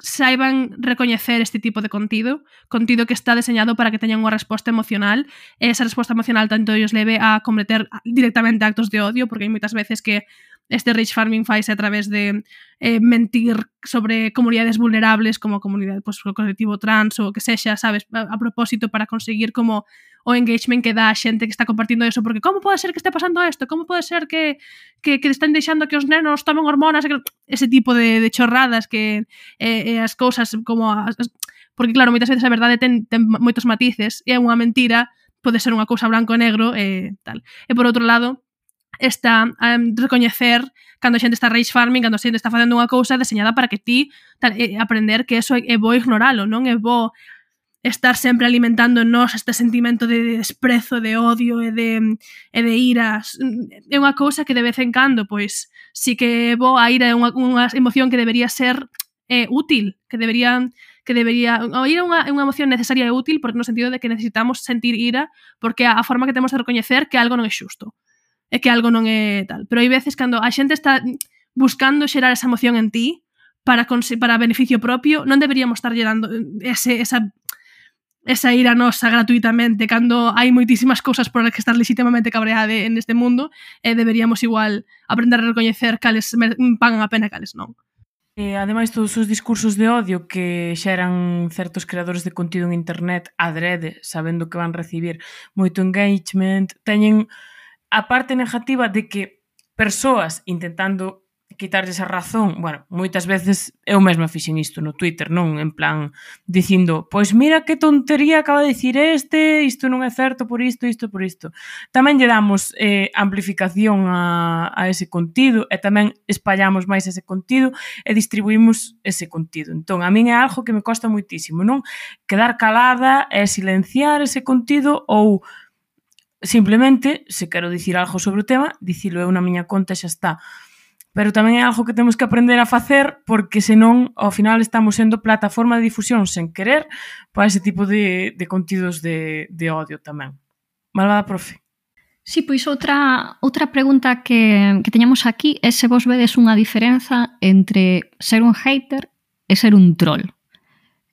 saiban recoñecer este tipo de contido, contido que está deseñado para que teñan unha resposta emocional, e esa resposta emocional tanto ellos leve a cometer directamente actos de odio, porque hai moitas veces que este rich farming faise a través de eh, mentir sobre comunidades vulnerables como comunidade, pues, o colectivo trans ou o que sexa, sabes, a, a propósito para conseguir como o engagement que dá a xente que está compartindo eso, porque como pode ser que este pasando isto? Como pode ser que, que, que están deixando que os nenos tomen hormonas? Ese tipo de, de chorradas que eh, eh, as cousas como... As, porque claro, moitas veces a verdade ten, ten moitos matices e é unha mentira pode ser unha cousa branco e negro e eh, tal. E por outro lado, está um, recoñecer cando a xente está rage farming, cando a xente está facendo unha cousa deseñada para que ti tal, eh, aprender que eso é, é bo ignoralo, non é bo estar sempre alimentando en nós este sentimento de desprezo, de odio e de, e de ira. É unha cousa que de vez en cando, pois, sí que bo, a ira é unha, unha emoción que debería ser eh, útil, que debería que debería, a ira é unha, unha emoción necesaria e útil porque no sentido de que necesitamos sentir ira porque é a, a forma que temos de recoñecer que algo non é xusto é que algo non é tal. Pero hai veces cando a xente está buscando xerar esa emoción en ti para para beneficio propio, non deberíamos estar dando eh, ese, esa esa ira nosa gratuitamente cando hai moitísimas cousas por as que estar legitimamente cabreada en este mundo e deberíamos igual aprender a recoñecer cales pagan a pena e cales non. E, ademais, todos os discursos de odio que xeran certos creadores de contido en internet adrede, sabendo que van recibir moito engagement, teñen a parte negativa de que persoas intentando quitarlles a razón, bueno, moitas veces eu mesma fixen isto no Twitter, non? En plan, dicindo, pois mira que tontería acaba de dicir este, isto non é certo por isto, isto por isto. Tamén lle damos eh, amplificación a, a ese contido e tamén espallamos máis ese contido e distribuímos ese contido. Entón, a min é algo que me costa moitísimo, non? Quedar calada e silenciar ese contido ou Simplemente, se quero dicir algo sobre o tema, dicilo eu na miña conta e xa está. Pero tamén é algo que temos que aprender a facer porque senón ao final estamos sendo plataforma de difusión sen querer para ese tipo de, de contidos de, de odio tamén. Malvada profe. Sí, pois outra, outra pregunta que, que teñamos aquí é se vos vedes unha diferenza entre ser un hater e ser un troll.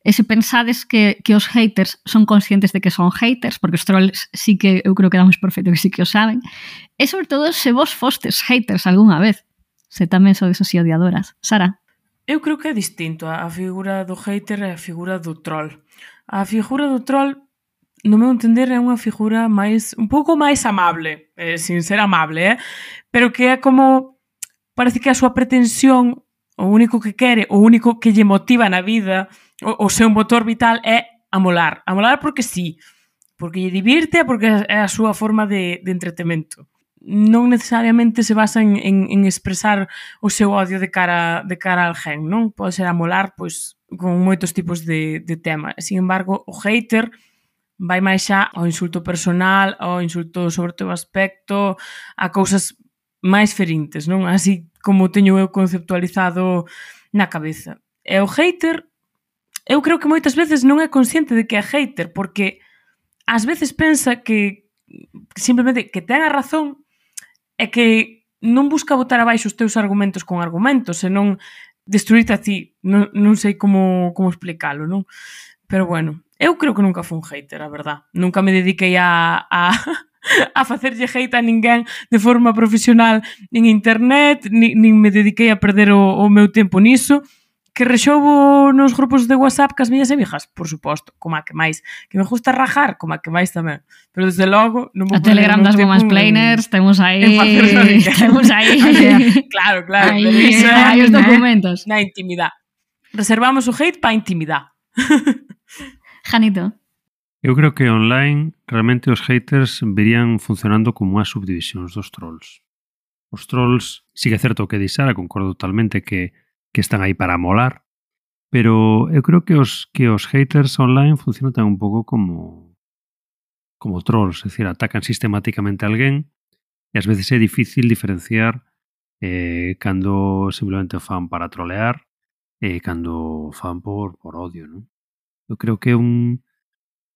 E se pensades que, que os haters son conscientes de que son haters, porque os trolls sí que eu creo que damos por feito que sí que o saben, e sobre todo se vos fostes haters algunha vez, se tamén sodes así odiadoras. Sara? Eu creo que é distinto a figura do hater e a figura do troll. A figura do troll no meu entender, é unha figura máis un pouco máis amable, eh, sin ser amable, eh? pero que é como parece que a súa pretensión, o único que quere, o único que lle motiva na vida o, o seu motor vital é amolar. Amolar porque sí, porque lle divirte, porque é a súa forma de, de entretemento. Non necesariamente se basa en, en, en expresar o seu odio de cara, de cara al gen, non? Pode ser amolar, pois, con moitos tipos de, de tema. Sin embargo, o hater vai máis xa ao insulto personal, ao insulto sobre o teu aspecto, a cousas máis ferintes, non? Así como teño eu conceptualizado na cabeza. E o hater eu creo que moitas veces non é consciente de que é hater, porque ás veces pensa que simplemente que ten a razón é que non busca botar abaixo os teus argumentos con argumentos, senón destruirte a ti. Non, non sei como, como explicalo, non? Pero bueno, eu creo que nunca fui un hater, a verdad. Nunca me dediquei a, a, a facerlle hate a ninguén de forma profesional en internet, nin, nin me dediquei a perder o, o meu tempo niso que rexobo nos grupos de WhatsApp cas miñas amigas, por suposto, como a que máis, que me gusta rajar, como a que máis tamén. Pero desde logo, non vou A Telegram das Women's Planers, temos aí, temos aí. claro, claro, aí, aí os documentos. Na intimidade. Reservamos o hate para intimidade. Janito. Eu creo que online realmente os haters verían funcionando como as subdivisións dos trolls. Os trolls, sigue que é certo o que disara, concordo totalmente que que están aí para molar, pero eu creo que os que os haters online funcionan tan un pouco como como trolls, é dicir, atacan sistemáticamente a alguén e ás veces é difícil diferenciar eh, cando simplemente fan para trolear e eh, cando fan por, por odio, non? Eu creo que un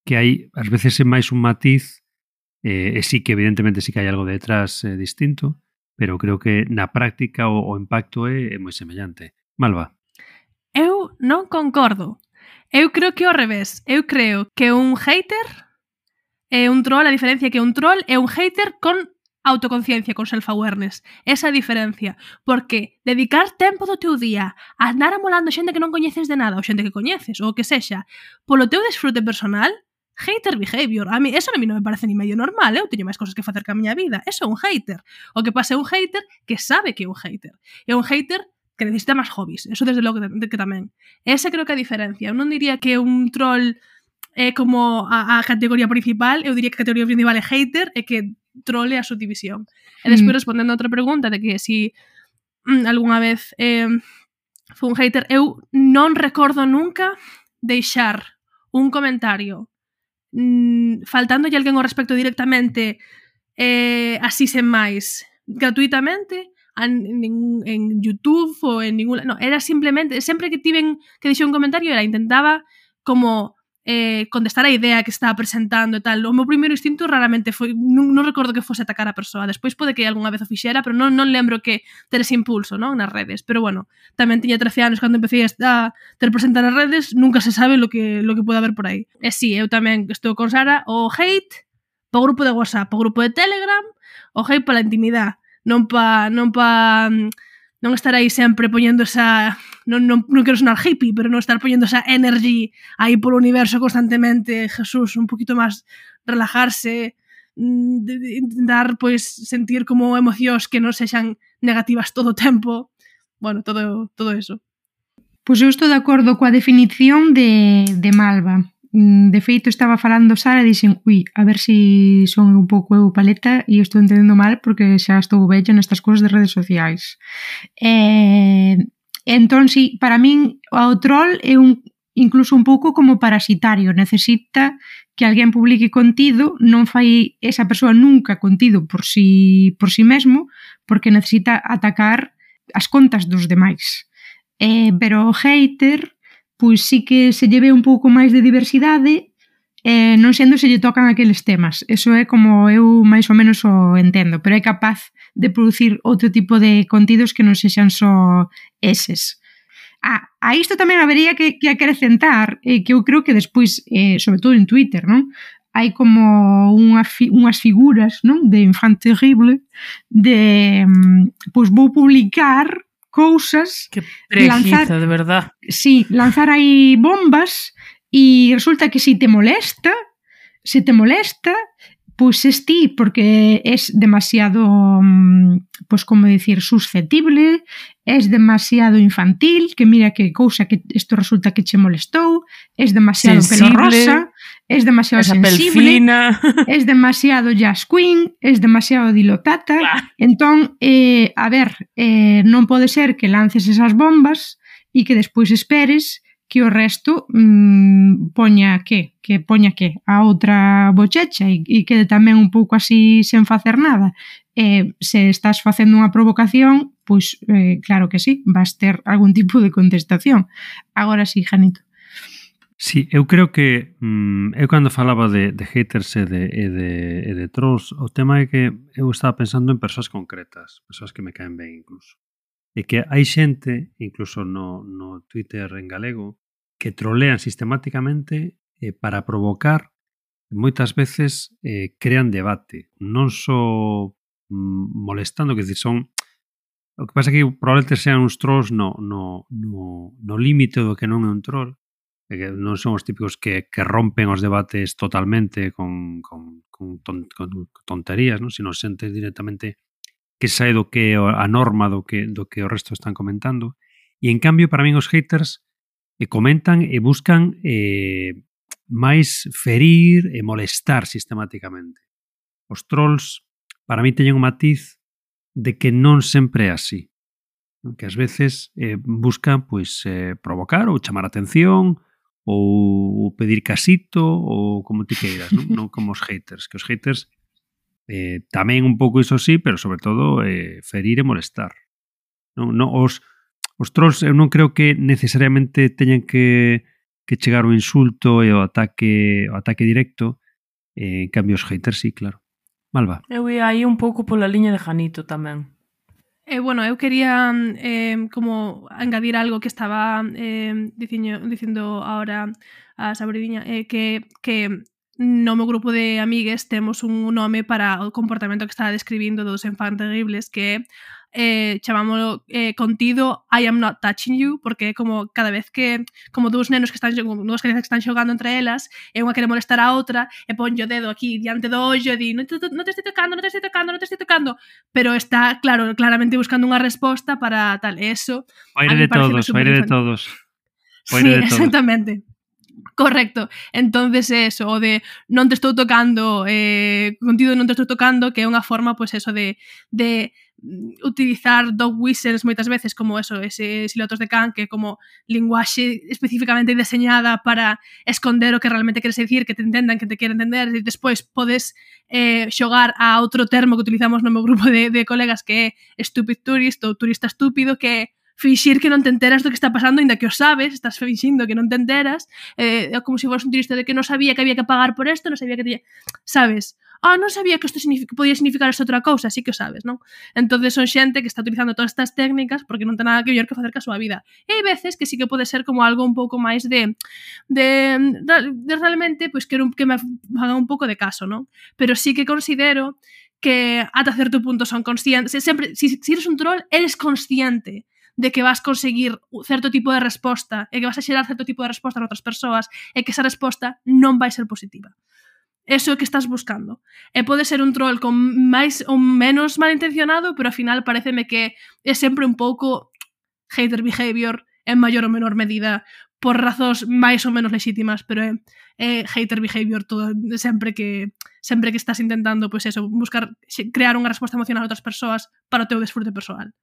que hai ás veces é máis un matiz eh, e sí que evidentemente sí que hai algo detrás eh, distinto, pero creo que na práctica o, o impacto é, é moi semellante. Malva. Eu non concordo. Eu creo que ao revés. Eu creo que un hater é un troll, a diferencia que un troll é un hater con autoconciencia, con self-awareness. Esa a diferencia. Porque dedicar tempo do teu día a andar amolando xente que non coñeces de nada, ou xente que coñeces, ou que sexa, polo teu desfrute personal, hater behavior. A mí, eso a mí non me parece ni medio normal, eu teño máis cosas que facer ca miña vida. Eso é un hater. O que pasa é un hater que sabe que é un hater. É un hater que necesita máis hobbies, eso desde logo que, que tamén. Esa creo que é a diferencia, eu non diría que un troll é como a, a categoría principal, eu diría que a categoría principal é hater e que trole a subdivisión. E despois mm. respondendo a outra pregunta de que si mm, algunha vez eh, foi un hater, eu non recordo nunca deixar un comentario mm, faltándolle alguén ao respecto directamente eh, así sen máis gratuitamente en, en YouTube ou en ningún... No, era simplemente, sempre que tiven que deixei un comentario era intentaba como eh, contestar a idea que estaba presentando e tal. O meu primeiro instinto raramente foi, non, non recordo que fose atacar a persoa. Despois pode que algunha vez o fixera, pero non, non lembro que ter ese impulso non nas redes. Pero bueno, tamén tiña 13 anos cando empecé a ter presentar nas redes, nunca se sabe lo que, lo que pode haber por aí. E si, sí, eu tamén estou con Sara, o hate, po grupo de WhatsApp, o grupo de Telegram, o hate pola intimidade non pa non pa mm, non estar aí sempre poñendo esa non, non, non quero sonar hippie, pero non estar poñendo esa energy aí polo universo constantemente, Jesús, un poquito máis relajarse, mm, de, de, intentar pois sentir como emocións que non sexan negativas todo o tempo. Bueno, todo todo eso. Pois eu estou de acordo coa definición de, de Malva. Mm, de feito, estaba falando Sara e dixen, ui, a ver se si son un pouco eu paleta e estou entendendo mal porque xa estou bello nestas cousas de redes sociais. Eh, entón, si, para min, o troll é un, incluso un pouco como parasitario, necesita que alguén publique contido, non fai esa persoa nunca contido por si, por si mesmo, porque necesita atacar as contas dos demais. Eh, pero o hater pois sí que se lleve un pouco máis de diversidade eh, non sendo se lle tocan aqueles temas. Eso é como eu máis ou menos o entendo, pero é capaz de producir outro tipo de contidos que non sexan só eses. Ah, a isto tamén habería que, que acrecentar eh, que eu creo que despois, eh, sobre todo en Twitter, non? hai como unha fi, unhas figuras non? de infante terrible de, mm, pois vou publicar cousas. Que preguiza, lanzar, de verdad. Sí, lanzar aí bombas e resulta que se si te molesta, se te molesta, pois pues es ti porque es demasiado, pois pues como decir, susceptible, es demasiado infantil, que mira que cousa que isto resulta que che molestou, es demasiado Sensible. pelirrosa, es demasiado Esa sensible, pelfina. es demasiado jazz queen, es demasiado dilotata. Claro. Entón, eh, a ver, eh, non pode ser que lances esas bombas e que despois esperes que o resto mmm, poña que, que poña que a outra bochecha e, e quede tamén un pouco así sen facer nada. Eh, se estás facendo unha provocación, pois eh, claro que sí, vas ter algún tipo de contestación. Agora sí, Janito. Sí, eu creo que mm, eu cando falaba de, de haters e de, e, de, e de trolls, o tema é que eu estaba pensando en persoas concretas, persoas que me caen ben incluso. E que hai xente, incluso no, no Twitter en galego, que trolean sistemáticamente eh, para provocar, moitas veces eh, crean debate, non só mm, molestando, que decir, son O que pasa é que probablemente sean uns trolls no, no, no, no límite do que non é un troll, non son os típicos que, que rompen os debates totalmente con, con, con, ton, con tonterías, non? sino xente directamente que sae do que a norma do que, do que o resto están comentando. E en cambio, para min os haters e comentan e buscan eh, máis ferir e molestar sistemáticamente. Os trolls, para min, teñen un matiz de que non sempre é así. Que ás veces eh, buscan pois, eh, provocar ou chamar atención, ou, pedir casito ou como ti queiras, non, non como os haters, que os haters eh, tamén un pouco iso sí, pero sobre todo eh, ferir e molestar. Non, non, os, os trolls eu non creo que necesariamente teñan que, que chegar o insulto e o ataque, o ataque directo, eh, en cambio os haters sí, claro. Malva. Eu ia aí un pouco pola liña de Janito tamén. Eh, bueno, eu quería eh, como engadir algo que estaba eh, diciño, dicindo ahora a Sabriña, eh, que, que no meu grupo de amigues temos un nome para o comportamento que estaba describindo dos enfants terribles que é eh, chamámoslo eh, contido I am not touching you, porque como cada vez que, como dous nenos que están, dúas crianzas que están xogando entre elas, e unha quere molestar a outra, e pon o dedo aquí diante do ollo e di, non te, no te estou tocando, non te estou tocando, non te estou tocando, pero está, claro, claramente buscando unha resposta para tal, eso. O aire de todos, o aire de todos. Sí, de todos. exactamente. Correcto, entonces eso, o de non te estou tocando, eh, contido non te estou tocando, que é unha forma, pois, pues, eso de, de utilizar dog whistles moitas veces como eso, ese silotos de can que como linguaxe especificamente deseñada para esconder o que realmente queres decir, que te entendan, que te queren entender e despois podes eh, xogar a outro termo que utilizamos no meu grupo de, de colegas que é stupid tourist ou turista estúpido que é fixir que non te enteras do que está pasando, ainda que o sabes, estás finxindo que non te enteras, eh, como se si fores un turista de que non sabía que había que pagar por isto, non sabía que Te... Sabes? Ah, oh, non sabía que isto signific podía significar esta outra cousa, así que o sabes, non? Entonces son xente que está utilizando todas estas técnicas porque non ten nada que ver que facer ca súa vida. E hai veces que sí que pode ser como algo un pouco máis de, de, de, de realmente, pois pues, quero que me haga un pouco de caso, non? Pero sí que considero que ata certo punto son conscientes. Sempre, si, si eres un troll, eres consciente de que vas conseguir certo tipo de resposta e que vas a xerar certo tipo de resposta a outras persoas e que esa resposta non vai ser positiva. Eso é que estás buscando. E pode ser un troll con máis ou menos malintencionado, pero ao final pareceme que é sempre un pouco hater behavior en maior ou menor medida por razóns máis ou menos lexítimas, pero é, é hater behavior todo, sempre que sempre que estás intentando pois pues eso, buscar crear unha resposta emocional a outras persoas para o teu desfrute persoal.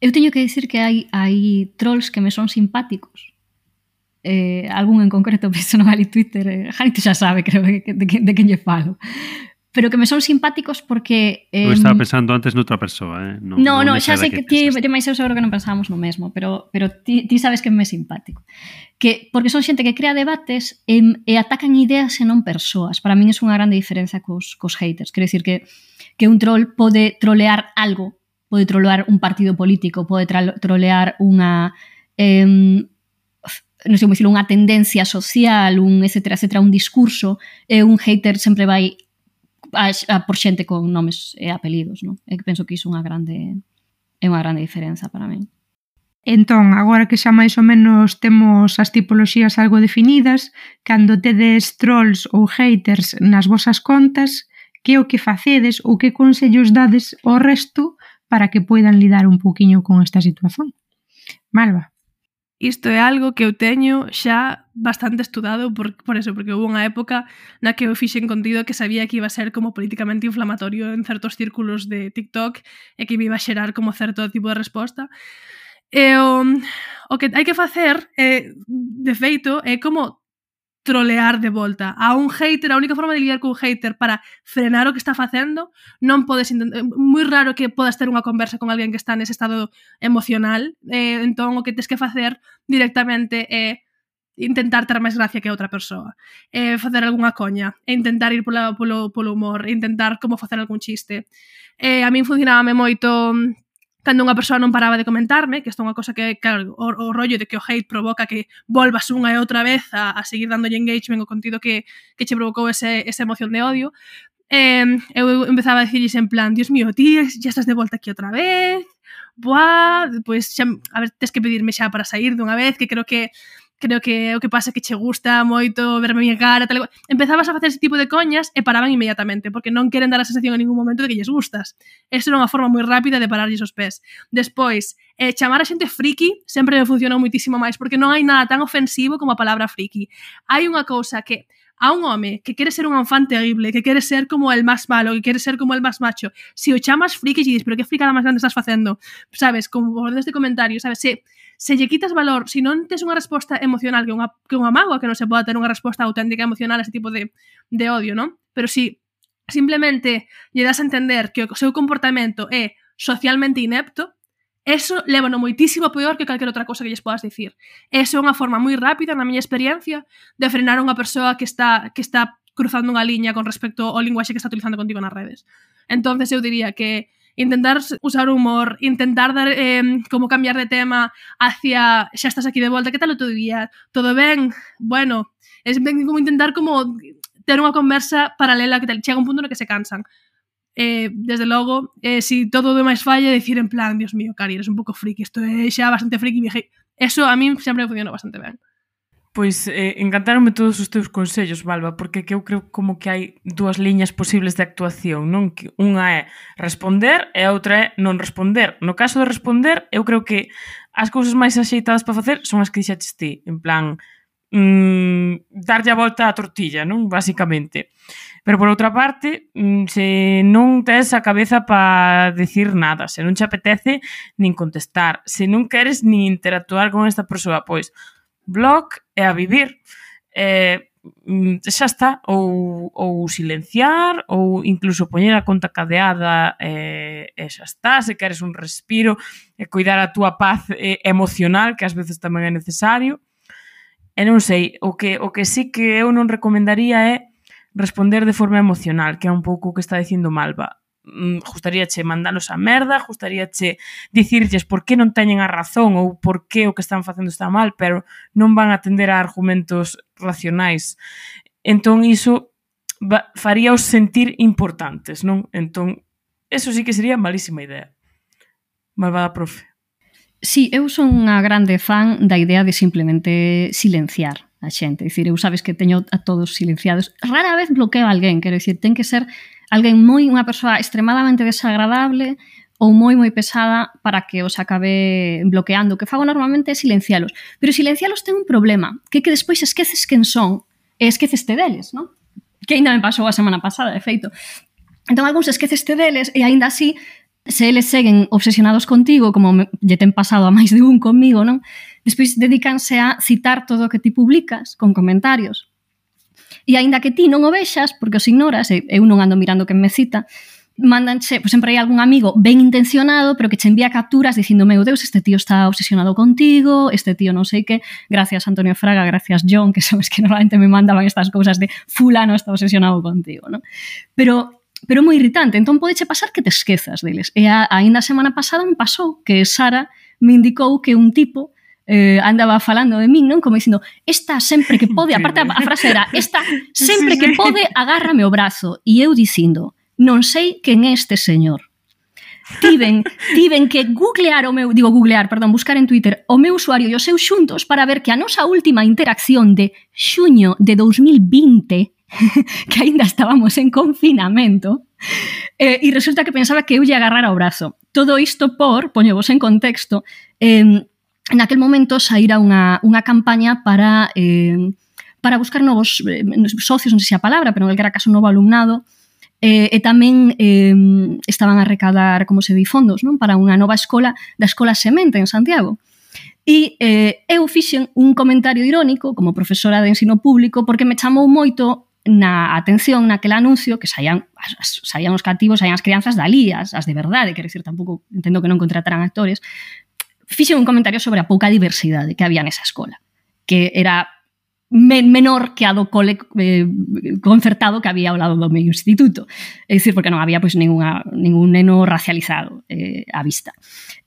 Eu teño que dicir que hai, hai trolls que me son simpáticos. Eh, algún en concreto, penso non Twitter, eh, Janito xa sabe, creo, de, de, de quen lle falo. Pero que me son simpáticos porque... Eh, eu estaba pensando antes noutra persoa, eh? Non, no, non, no, xa sei que, que ti, ti máis eu seguro que non pensábamos no mesmo, pero, pero ti, ti sabes que me é simpático. Que, porque son xente que crea debates e, e atacan ideas e non persoas. Para min é unha grande diferenza cos, cos haters. Quero dicir que, que un troll pode trolear algo pode trolear un partido político, pode trolear unha eh, non sei como dicilo, unha tendencia social, un etcétera, etcétera, un discurso, e un hater sempre vai a, a por xente con nomes e apelidos, non? E penso que iso é unha grande é unha grande diferenza para min. Entón, agora que xa máis ou menos temos as tipoloxías algo definidas, cando tedes trolls ou haters nas vosas contas, que é o que facedes ou que consellos dades ao resto para que poidan lidar un poquinho con esta situación. Malva. Isto é algo que eu teño xa bastante estudado por, por eso, porque houve unha época na que eu fixen contido que sabía que iba a ser como políticamente inflamatorio en certos círculos de TikTok e que me iba a xerar como certo tipo de resposta. E o, o que hai que facer, é, de feito, é como trolear de volta. A un hater, a única forma de lidiar cun hater para frenar o que está facendo, non podes eh, moi raro que podas ter unha conversa con alguén que está nese estado emocional, eh, entón o que tes que facer directamente é eh, intentar ter máis gracia que outra persoa, eh, facer algunha coña, e intentar ir polo, polo, polo humor, intentar como facer algún chiste. Eh, a min funcionábame moito cando unha persoa non paraba de comentarme, que isto é unha cosa que, claro, o, o rollo de que o hate provoca que volvas unha e outra vez a, a seguir dándolle engagement o contido que, que che provocou ese, esa emoción de odio, eh, eu empezaba a dicirles en plan, dios mío, ti ya estás de volta aquí outra vez, buah, pois pues, xa, a ver, tes que pedirme xa para sair dunha vez, que creo que creo que o que pasa é que che gusta moito verme a miña cara, tal Empezabas a facer ese tipo de coñas e paraban inmediatamente, porque non queren dar a sensación en ningún momento de que lles gustas. Esa era unha forma moi rápida de pararlles os pés. Despois, eh, chamar a xente friki sempre me funcionou muitísimo máis, porque non hai nada tan ofensivo como a palabra friki. Hai unha cousa que a un home que quere ser un fan terrible, que quere ser como el más malo, que quere ser como el más macho, se o chamas friki e dices, pero que fricada máis grande estás facendo, sabes, como por este comentario, sabes, se, se lle quitas valor, se non tes unha resposta emocional que unha, que unha mágoa que non se poda ter unha resposta auténtica emocional a ese tipo de, de odio, non? Pero si simplemente lle das a entender que o seu comportamento é socialmente inepto, eso levano moitísimo peor que calquer outra cosa que lles podas dicir. Eso é unha forma moi rápida, na miña experiencia, de frenar a unha persoa que está, que está cruzando unha liña con respecto ao linguaxe que está utilizando contigo nas redes. Entonces eu diría que intentar usar humor, intentar dar eh, como cambiar de tema hacia xa estás aquí de volta, que tal o teu día? Todo ben? Bueno, é como intentar como ter unha conversa paralela que tal, chega un punto no que se cansan. Eh, desde logo, eh, si todo demais falla, decir en plan, Dios mío, Cari, eres un pouco friki, isto é xa bastante friki, viaje. Eso a mí sempre funcionou bastante ben. Pois eh, encantaronme todos os teus consellos, Valva, porque que eu creo como que hai dúas liñas posibles de actuación, non? Que unha é responder e a outra é non responder. No caso de responder, eu creo que as cousas máis axeitadas para facer son as que dixaches ti, en plan mmm, darlle a volta á tortilla, non? Basicamente. Pero por outra parte, mm, se non tes a cabeza para decir nada, se non te apetece nin contestar, se non queres nin interactuar con esta persoa, pois blog e a vivir. Eh, xa está, ou, ou silenciar, ou incluso poñer a conta cadeada e, e xa está, se queres un respiro, e cuidar a túa paz eh, emocional, que ás veces tamén é necesario. E non sei, o que, o que sí que eu non recomendaría é responder de forma emocional, que é un pouco o que está dicindo Malva. Mm, gustaríache mandalos a merda, gustaríache dicirlles por que non teñen a razón ou por que o que están facendo está mal, pero non van a atender a argumentos racionais. Entón, iso faríaos sentir importantes, non? Entón, eso sí que sería malísima idea. Malvada profe. Sí, eu son unha grande fan da idea de simplemente silenciar a xente. Dicir, eu sabes que teño a todos silenciados. Rara vez bloqueo a alguén, quero dicir, ten que ser alguén moi unha persoa extremadamente desagradable ou moi moi pesada para que os acabe bloqueando. O que fago normalmente é silencialos. Pero silencialos ten un problema, que é que despois esqueces quen son e esqueceste deles, non? Que ainda me pasou a semana pasada, de feito. Entón, algúns esqueceste deles e aínda así se eles seguen obsesionados contigo, como me, lle ten pasado a máis de un comigo, non? Despois dedícanse a citar todo o que ti publicas con comentarios E aínda que ti non o vexas, porque os ignoras, e eu non ando mirando que me cita, mandanche, pois sempre hai algún amigo ben intencionado, pero que che envía capturas dicindo, meu Deus, este tío está obsesionado contigo, este tío non sei que, gracias Antonio Fraga, gracias John, que sabes que normalmente me mandaban estas cousas de fulano está obsesionado contigo, non? Pero pero moi irritante, entón podeche pasar que te esquezas deles. E a, aínda a semana pasada me pasou que Sara me indicou que un tipo eh, andaba falando de min, non? Como dicindo, esta sempre que pode, aparte a frase era, esta sempre que pode agárrame o brazo. E eu dicindo, non sei quen é este señor. Tiven, tiven que googlear o meu, digo googlear, perdón, buscar en Twitter o meu usuario e os seus xuntos para ver que a nosa última interacción de xuño de 2020 que aínda estábamos en confinamento eh, e resulta que pensaba que eu lle agarrara o brazo. Todo isto por, poñevos en contexto, eh, naquel momento saíra unha, unha campaña para eh, para buscar novos eh, socios, non sei se a palabra, pero en calquera caso novo alumnado, eh, e tamén eh, estaban a recadar, como se di, fondos non para unha nova escola da Escola Semente en Santiago. E eh, eu fixen un comentario irónico como profesora de ensino público porque me chamou moito na atención naquele anuncio que saían, saían os cativos, saían as crianzas dali, as, as de verdade, quer dizer, tampouco entendo que non contrataran actores, fixen un comentario sobre a pouca diversidade que había nesa escola, que era men menor que a do cole eh, concertado que había ao lado do meu instituto. É dicir, porque non había pois, ninguna, ningún neno racializado eh, á vista.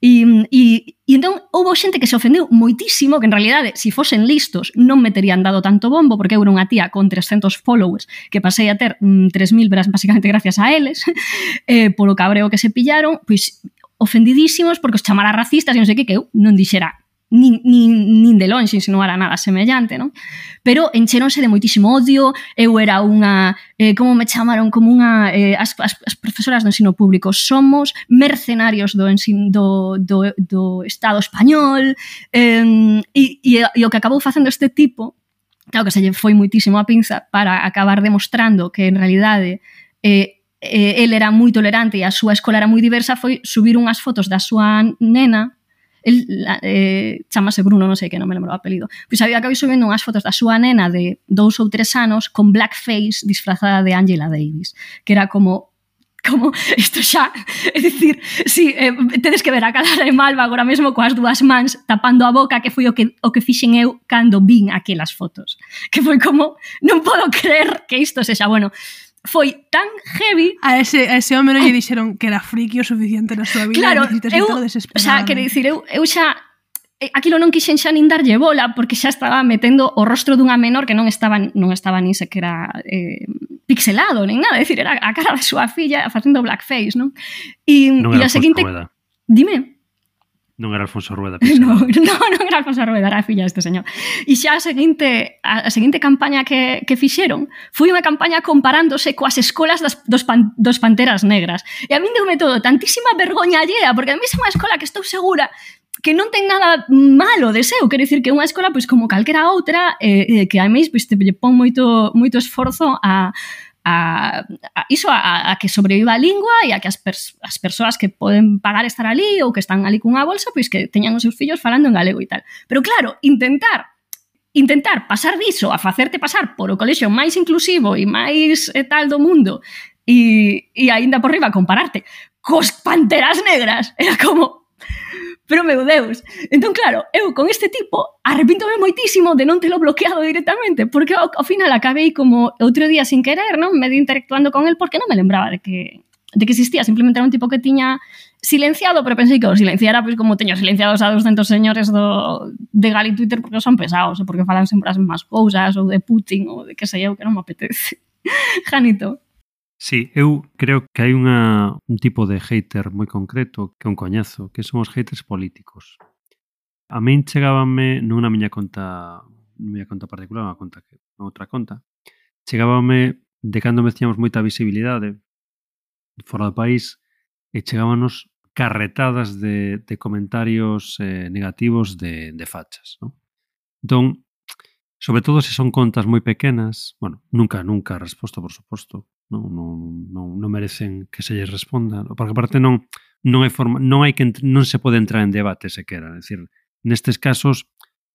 E, e, e entón, houve xente que se ofendeu moitísimo, que en realidade, se si fosen listos, non me terían dado tanto bombo, porque eu era unha tía con 300 followers, que pasei a ter mm, 3.000 basicamente gracias a eles, eh, polo cabreo que se pillaron, pois ofendidísimos porque os chamara racistas e non sei que, que eu non dixera nin, nin, nin de longe insinuara nada semellante, non? Pero enchéronse de moitísimo odio, eu era unha, eh, como me chamaron, como unha, eh, as, as, as profesoras do ensino público, somos mercenarios do, ensin, do, do, do Estado español, eh, e, e, e o que acabou facendo este tipo, claro que se lle foi moitísimo a pinza para acabar demostrando que en realidade eh, eh, el era moi tolerante e a súa escola era moi diversa, foi subir unhas fotos da súa nena el eh, chamase Bruno, non sei que, non me lembro o apelido. Pois había acabei subindo unhas fotos da súa nena de dous ou tres anos con blackface disfrazada de Angela Davis, que era como como isto xa, é dicir, si sí, eh, tedes que ver a cara de Malva agora mesmo coas dúas mans tapando a boca que foi o que o que fixen eu cando vin aquelas fotos, que foi como non podo creer que isto sexa, bueno, foi tan heavy a ese, a ese home non lle dixeron que era friki o suficiente na súa vida claro, eu, o sea, quero dicir, eu, eu xa eh, aquilo non quixen xa nin darlle bola porque xa estaba metendo o rostro dunha menor que non estaba non estaba nin sequera eh, pixelado, nin nada, é dicir, era a cara da súa filla facendo blackface, non? E, non e a seguinte... Dime. Non era Alfonso Rueda. no, no, non era Alfonso Rueda, era a filla deste señor. E xa a seguinte, a, a seguinte campaña que, que fixeron foi unha campaña comparándose coas escolas das, dos, pan, dos Panteras Negras. E a min deume todo tantísima vergoña allea, porque a mí é unha escola que estou segura que non ten nada malo de seu, quero dicir que é unha escola pois como calquera outra, eh, eh, que a mí pois, te pon moito, moito esforzo a, a, a iso a, a que sobreviva a lingua e a que as, pers as persoas que poden pagar estar ali ou que están ali cunha bolsa, pois que teñan os seus fillos falando en galego e tal. Pero claro, intentar intentar pasar diso a facerte pasar por o colexio máis inclusivo e máis e tal do mundo e, e aínda por riba compararte cos panteras negras era como Pero meu Deus, entón claro, eu con este tipo arrepíntome moitísimo de non telo bloqueado directamente, porque ao, ao final acabei como outro día sin querer, non? Medio interactuando con el porque non me lembraba de que de que existía, simplemente era un tipo que tiña silenciado, pero pensei que o silenciara pois como teño silenciados a 200 señores do, de Gali Twitter porque son pesados, ou porque falan sempre as mesmas cousas, ou de Putin, ou de que sei eu, que non me apetece. Janito. Sí, eu creo que hai unha, un tipo de hater moi concreto que un coñazo, que son os haters políticos. A min chegábanme nunha miña conta miña conta particular, unha conta que unha outra conta, chegábanme de cando me tiñamos moita visibilidade fora do país e chegábanos carretadas de, de comentarios eh, negativos de, de fachas. ¿no? Entón, sobre todo se son contas moi pequenas, bueno, nunca, nunca resposto, por suposto, non, non, non, non merecen que se lles responda, porque aparte non non hai forma, non hai que non se pode entrar en debate sequera, é dicir, nestes casos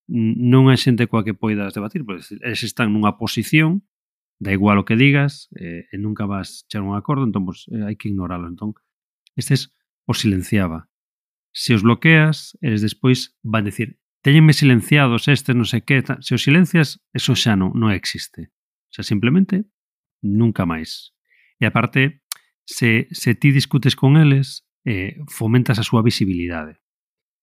non hai xente coa que poidas debatir, pois eles están nunha posición, da igual o que digas, eh, e nunca vas chegar un acordo, entón pois, eh, hai que ignoralo, entón estes o silenciaba. Se os bloqueas, eles despois van decir, teñenme silenciados estes, non sei que, se os silencias, eso xa non, non existe. O sea, simplemente nunca máis. E aparte, se, se ti discutes con eles, eh, fomentas a súa visibilidade.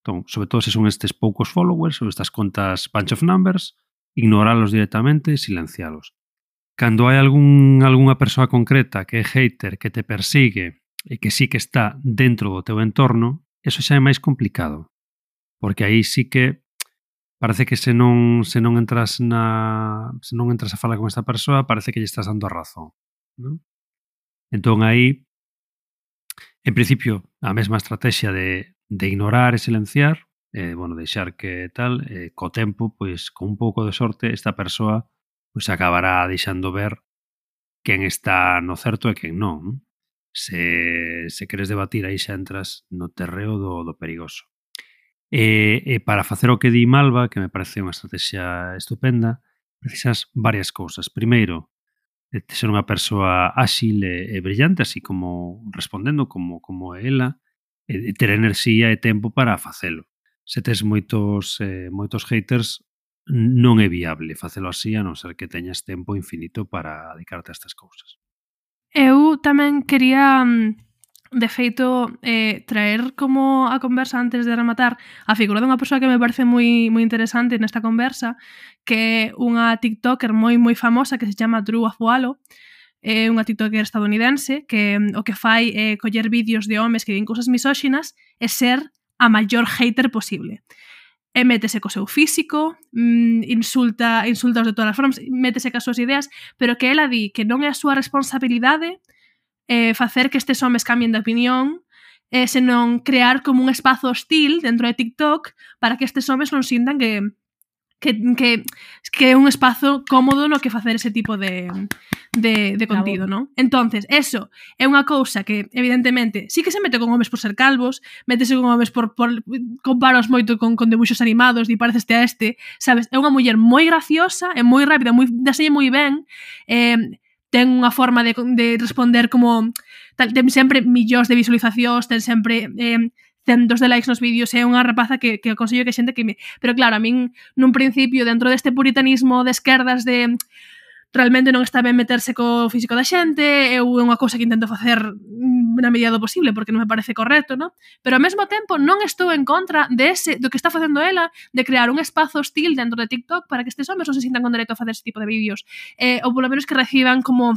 Entón, sobre todo se son estes poucos followers ou estas contas bunch of numbers, ignoralos directamente e silencialos. Cando hai algún, algunha persoa concreta que é hater, que te persigue e que sí que está dentro do teu entorno, eso xa é máis complicado. Porque aí sí que parece que se non se non entras na se non entras a falar con esta persoa, parece que lle estás dando a razón, non? Entón aí en principio a mesma estrategia de de ignorar e silenciar, eh, bueno, deixar que tal, eh, co tempo, pois con un pouco de sorte esta persoa pois acabará deixando ver quen está no certo e quen non, non? Se, se queres debatir aí xa entras no terreo do, do perigoso. E, e para facer o que di Malva, que me parece unha estrategia estupenda, precisas varias cousas. Primeiro, eh, de ser unha persoa áxil e, e brillante, así como respondendo como, como ela, e, e ter enerxía e tempo para facelo. Se tes moitos, eh, moitos haters, non é viable facelo así, a non ser que teñas tempo infinito para dedicarte a estas cousas. Eu tamén quería mm, De feito, eh, traer como a conversa antes de rematar a figura dunha persoa que me parece moi, moi interesante nesta conversa, que é unha tiktoker moi moi famosa que se chama Drew Afualo, é eh, unha tiktoker estadounidense que mm, o que fai é eh, coller vídeos de homes que din cousas misóxinas e ser a maior hater posible. E métese co seu físico, mmm, insulta, insulta de todas as formas, métese ca súas ideas, pero que ela di que non é a súa responsabilidade eh, facer que estes homes cambien de opinión, eh, senón crear como un espazo hostil dentro de TikTok para que estes homes non sintan que que, que, que é un espazo cómodo no que facer ese tipo de, de, de contido, non? Entonces, eso é unha cousa que, evidentemente, sí que se mete con homes por ser calvos, métese con homes por, por comparos moito con, con debuxos animados, di pareceste a este, sabes? É unha muller moi graciosa, é moi rápida, moi, daseñe moi ben, eh, ten unha forma de, de responder como tal, ten sempre millóns de visualizacións, ten sempre eh, centos de likes nos vídeos, é unha rapaza que, que consello que xente que me... Pero claro, a min nun principio dentro deste puritanismo de esquerdas de realmente non está ben meterse co físico da xente, eu é unha cousa que intento facer mm, na medida do posible porque non me parece correcto, non? Pero ao mesmo tempo non estou en contra de ese, do que está facendo ela de crear un espazo hostil dentro de TikTok para que estes homes non se sintan con dereito a facer ese tipo de vídeos eh, ou polo menos que reciban como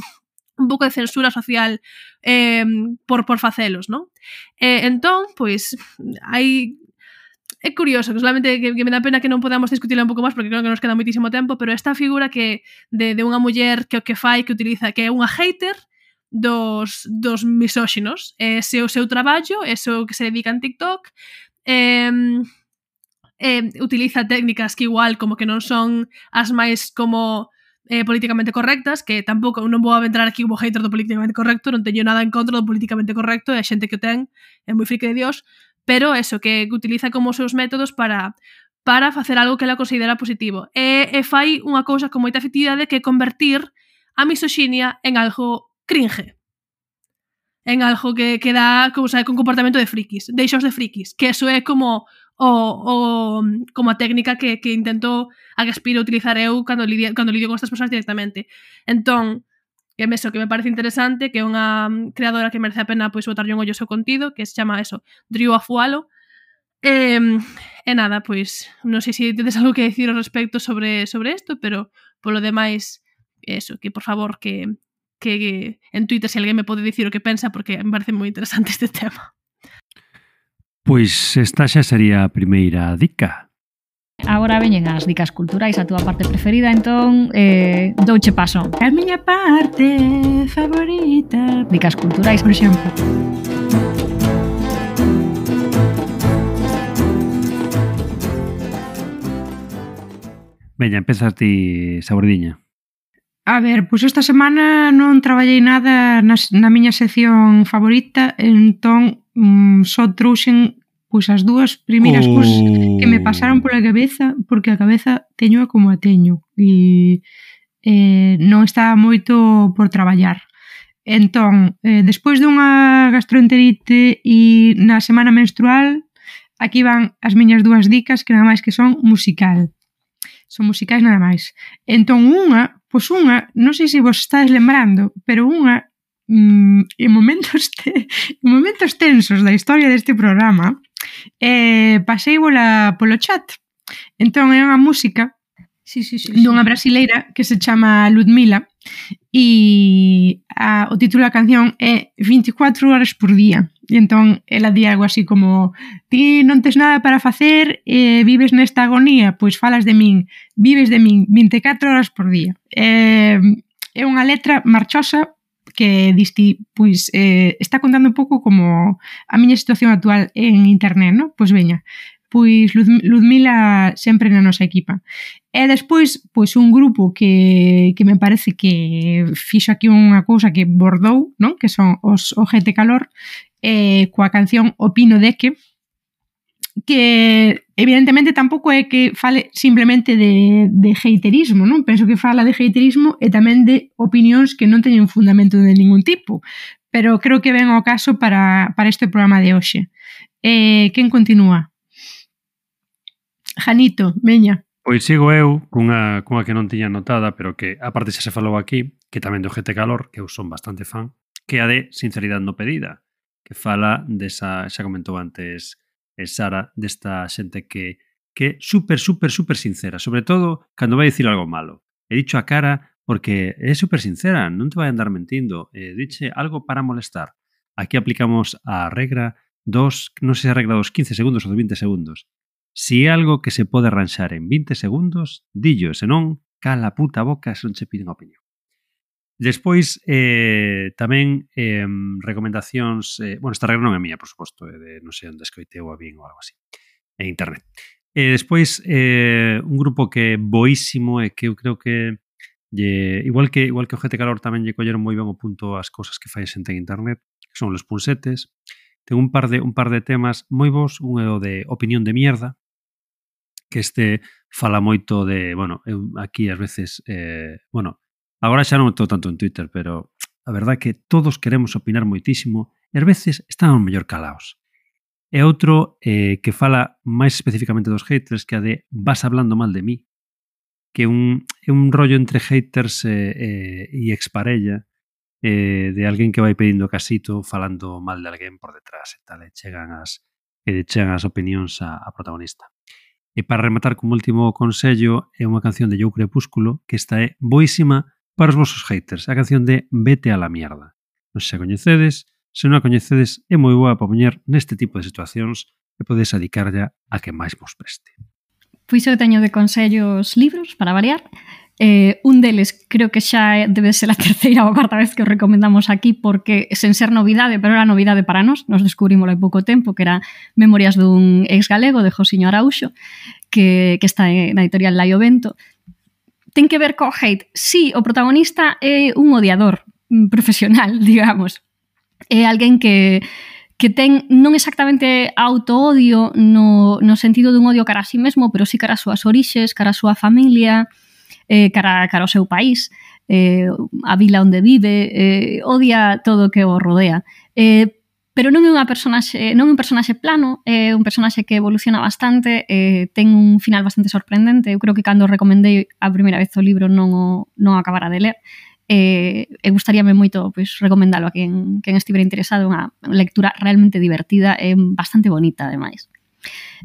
un pouco de censura social eh, por, por facelos, non? Eh, entón, pois, hai é curioso, que solamente que, que me dá pena que non podamos discutirla un pouco máis porque creo que nos queda moitísimo tempo, pero esta figura que de, de unha muller que o que fai, que utiliza, que é unha hater dos, dos misóxinos. Eh, se o seu traballo, é o que se dedica en TikTok, eh, eh, utiliza técnicas que igual como que non son as máis como eh, políticamente correctas, que tampouco non vou aventrar aquí como hater do políticamente correcto, non teño nada en contra do políticamente correcto, e a xente que o ten é moi frique de Dios, pero eso, que utiliza como os seus métodos para para facer algo que ela considera positivo. E, e fai unha cousa con moita efectividade que é convertir a misoxinia en algo cringe. En algo que, que dá sabe, con comportamento de frikis, deixos de frikis, que eso é como o, o como a técnica que, que intento a que aspiro a utilizar eu cando lidio, cando lidio con estas persoas directamente. Entón, que me, eso, que me parece interesante, que é unha mm, creadora que merece a pena pois botarlle un ollo seu contido, que se chama eso, Drew Afualo. E, e nada, pois non sei se tedes algo que decir ao respecto sobre sobre isto, pero polo demais eso, que por favor que, que, que en Twitter se alguén me pode dicir o que pensa porque me parece moi interesante este tema. Pois esta xa sería a primeira dica. Agora veñen as dicas culturais, a túa parte preferida, entón eh, douche paso. A miña parte favorita. Dicas culturais, por exemplo. Veña, empezas ti, Sabordiña. A ver, pois esta semana non traballei nada na, na miña sección favorita, entón mm, só trouxen Pois as dúas primeiras oh. cousas que me oh. pasaron pola cabeza, porque a cabeza teño como a teño e eh, non está moito por traballar. Entón, eh, despois dunha gastroenterite e na semana menstrual, aquí van as miñas dúas dicas que nada máis que son musical. Son musicais nada máis. Entón, unha, pois unha, non sei se vos estáis lembrando, pero unha mm, en momentos te, en momentos tensos da historia deste programa eh, pasei vola polo chat. Entón é unha música sí, sí, sí, dunha brasileira que se chama Ludmila e a, o título da canción é 24 horas por día. E entón ela di algo así como ti non tes nada para facer e vives nesta agonía pois falas de min, vives de min 24 horas por día. Eh, é unha letra marchosa que disti, pois, eh, está contando un pouco como a miña situación actual en internet, non? Pois veña, pois Ludmila Luzmila sempre na nosa equipa. E despois, pois un grupo que, que me parece que fixo aquí unha cousa que bordou, non? Que son os o Calor, eh, coa canción Opino de que, que evidentemente tampouco é que fale simplemente de, de heiterismo, non? Penso que fala de heiterismo e tamén de opinións que non teñen fundamento de ningún tipo, pero creo que ven ao caso para, para este programa de hoxe. Eh, quen continúa? Janito, veña. Pois sigo eu cunha, cunha que non tiña notada, pero que aparte xa se falou aquí, que tamén do GT Calor, que eu son bastante fan, que a de sinceridade no pedida, que fala desa, xa comentou antes, eh, Sara, desta xente que que super, super, super sincera, sobre todo cando vai dicir algo malo. He dicho a cara porque é super sincera, non te vai andar mentindo, eh, diche algo para molestar. Aquí aplicamos a regra dos, non sei se a regra dos 15 segundos ou dos 20 segundos. Si é algo que se pode arranxar en 20 segundos, dillo, senón, cala a puta boca se non che piden opinión. Despois, eh, tamén eh, recomendacións... Eh, bueno, esta regra non é mía, por suposto, eh, de, non sei onde escoitei ou a bien ou algo así, en internet. E eh, despois, eh, un grupo que é boísimo e que eu creo que lle, igual que igual que o GT Calor tamén lle colleron moi ben o punto as cousas que fai xente en internet, que son os punsetes. Ten un par de un par de temas moi bons, un é o de opinión de mierda, que este fala moito de, bueno, eu aquí ás veces eh, bueno, Agora xa non estou tanto en Twitter, pero a verdade é que todos queremos opinar moitísimo e ás veces estamos mellor calaos. E outro eh, que fala máis especificamente dos haters que a de vas hablando mal de mí, que un, é un rollo entre haters e, eh, eh e exparella eh, de alguén que vai pedindo casito falando mal de alguén por detrás e tal, e chegan as, e chegan as opinións a, a protagonista. E para rematar como último consello é unha canción de Joe Crepúsculo que está é boísima para os vosos haters, a canción de Vete a la mierda. Non se a coñecedes, se non a coñecedes é moi boa para poñer neste tipo de situacións e podes adicarlla a que máis vos preste. Pois eu teño de consellos libros, para variar. Eh, un deles creo que xa debe ser a terceira ou a cuarta vez que o recomendamos aquí porque sen ser novidade, pero era novidade para nós, nos descubrimos hai pouco tempo que era Memorias dun ex galego de Josiño Arauxo que, que está na editorial Laio Vento ten que ver co hate. Si, sí, o protagonista é un odiador profesional, digamos. É alguén que que ten non exactamente autoodio no, no sentido dun odio cara a sí mesmo, pero sí cara as súas orixes, cara a súa familia, eh, cara, cara ao seu país, eh, a vila onde vive, eh, odia todo o que o rodea. Eh, pero non é unha personaxe, non é un personaxe plano, é un personaxe que evoluciona bastante, eh, ten un final bastante sorprendente. Eu creo que cando recomendei a primeira vez o libro non o, non o acabara de ler. Eh, e gustaríame moito pois, recomendalo a quen, quen estivera interesado unha lectura realmente divertida e bastante bonita, ademais.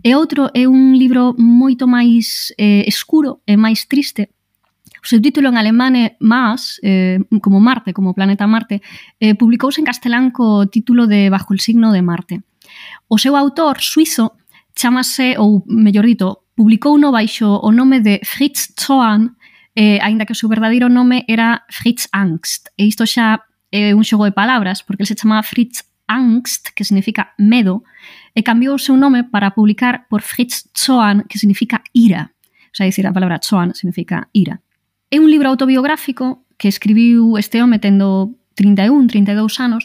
E outro é un libro moito máis eh, escuro e máis triste, O seu título en alemán é Mars, eh, como Marte, como planeta Marte, eh, publicouse en castelán co título de Bajo el signo de Marte. O seu autor, suizo, chamase, ou mellor dito, publicou no baixo o nome de Fritz Zoan, eh, aínda que o seu verdadeiro nome era Fritz Angst. E isto xa é un xogo de palabras, porque ele se chamaba Fritz Angst, que significa medo, e cambiou o seu nome para publicar por Fritz Zoan, que significa ira. O sea, dicir, a palabra Zoan significa ira. É un libro autobiográfico que escribiu este home tendo 31, 32 anos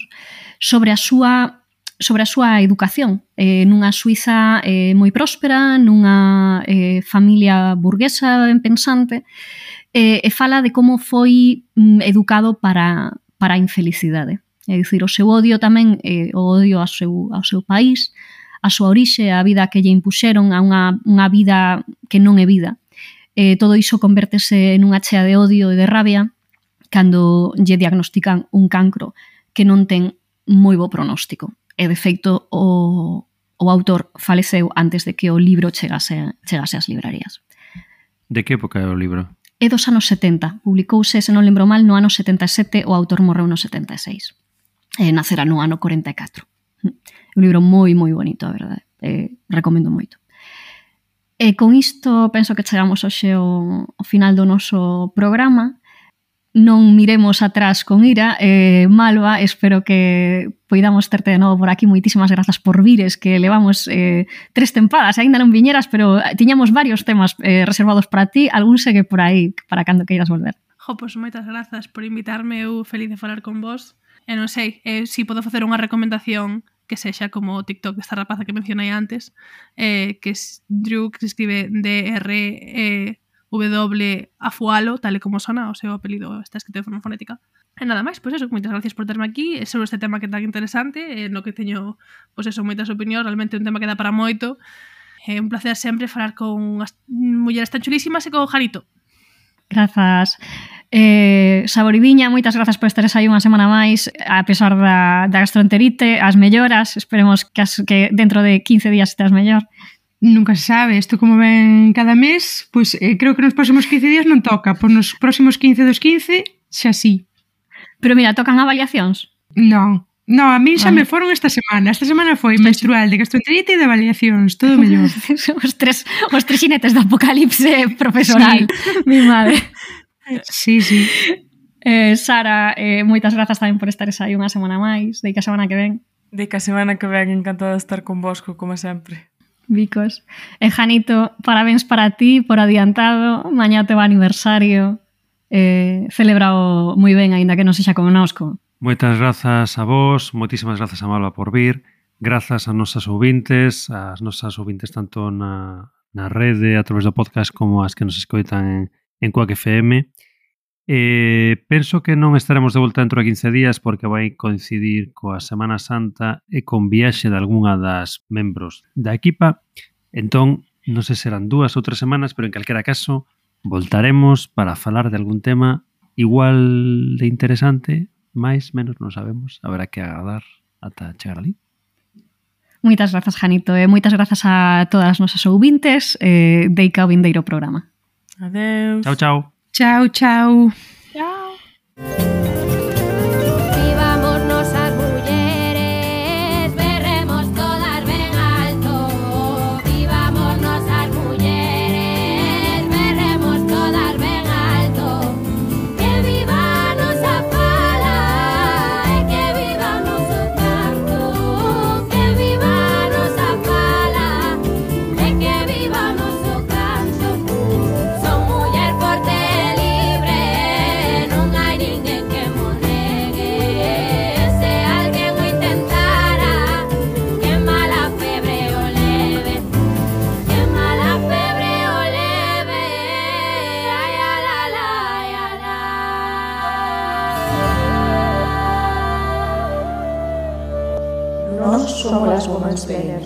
sobre a súa sobre a súa educación eh, nunha Suiza eh, moi próspera, nunha eh, familia burguesa ben pensante eh, e fala de como foi mm, educado para, para a infelicidade. É dicir, o seu odio tamén, eh, o odio ao seu, ao seu país, a súa orixe, a vida que lle impuxeron a unha, unha vida que non é vida, eh, todo iso convértese nunha chea de odio e de rabia cando lle diagnostican un cancro que non ten moi bo pronóstico. E, de feito, o, o autor faleceu antes de que o libro chegase, chegase ás librarías. De que época é o libro? É dos anos 70. Publicouse, se non lembro mal, no ano 77, o autor morreu no 76. E eh, nacera no ano 44. Un libro moi, moi bonito, a verdade. Eh, recomendo moito. E con isto penso que chegamos hoxe ao, ao final do noso programa. Non miremos atrás con ira. Eh, Malva, espero que poidamos terte de novo por aquí. Moitísimas grazas por vires, que levamos eh, tres tempadas. Ainda non viñeras, pero tiñamos varios temas eh, reservados para ti. Algún segue por aí para cando queiras volver. Jo, pois moitas grazas por invitarme. Eu feliz de falar con vos. E non sei, eh, se si podo facer unha recomendación que sexa como o TikTok desta rapaza que mencionei antes, eh, que es Drew, que se escribe D-R-E-W Afualo, tal e como sona, o seu apelido está escrito de forma fonética. E nada máis, pois eso, moitas gracias por terme aquí sobre este tema que tan interesante, eh, no que teño, pois eso, moitas opinións, realmente un tema que dá para moito. É eh, un placer sempre falar con as mulleres tan chulísimas e con Jarito. Grazas. Eh, Saboridiña, moitas grazas por estares aí unha semana máis, a pesar da, da gastroenterite, as melloras, esperemos que, as, que dentro de 15 días estás mellor. Nunca se sabe, isto como ven cada mes, pois eh, creo que nos próximos 15 días non toca, pois nos próximos 15 dos 15 xa sí. Pero mira, tocan avaliacións? Non, No, a min xa vale. me foron esta semana. Esta semana foi menstrual, de gastroenterite e de avaliacións, todo mellor. os tres os tres xinetes do apocalipse profesoral, sí. mi madre. Sí, sí. Eh, Sara, eh, moitas grazas tamén por estares aí unha semana máis, de que a semana que ven. De que a semana que ven, encantada de estar convosco, como sempre. Vicos. E eh, Janito, parabéns para ti por adiantado, mañá te va aniversario, eh, celebrao moi ben, aínda que non sexa connosco. Moitas grazas a vos, moitísimas grazas a Malva por vir, grazas a nosas ouvintes, ás nosas ouvintes tanto na, na rede, a través do podcast, como as que nos escoitan en, en Quack FM. Eh, penso que non estaremos de volta dentro de 15 días porque vai coincidir coa Semana Santa e con viaxe de algunha das membros da equipa. Entón, non se serán dúas ou tres semanas, pero en calquera caso, voltaremos para falar de algún tema igual de interesante, máis, menos, non sabemos. Haberá que agardar ata chegar ali. Moitas grazas, Janito, e moitas grazas a todas as nosas ouvintes eh, de Ica o Vindeiro Programa. Adeus. Chau, chau. Chau, chau. Chao. nos ven.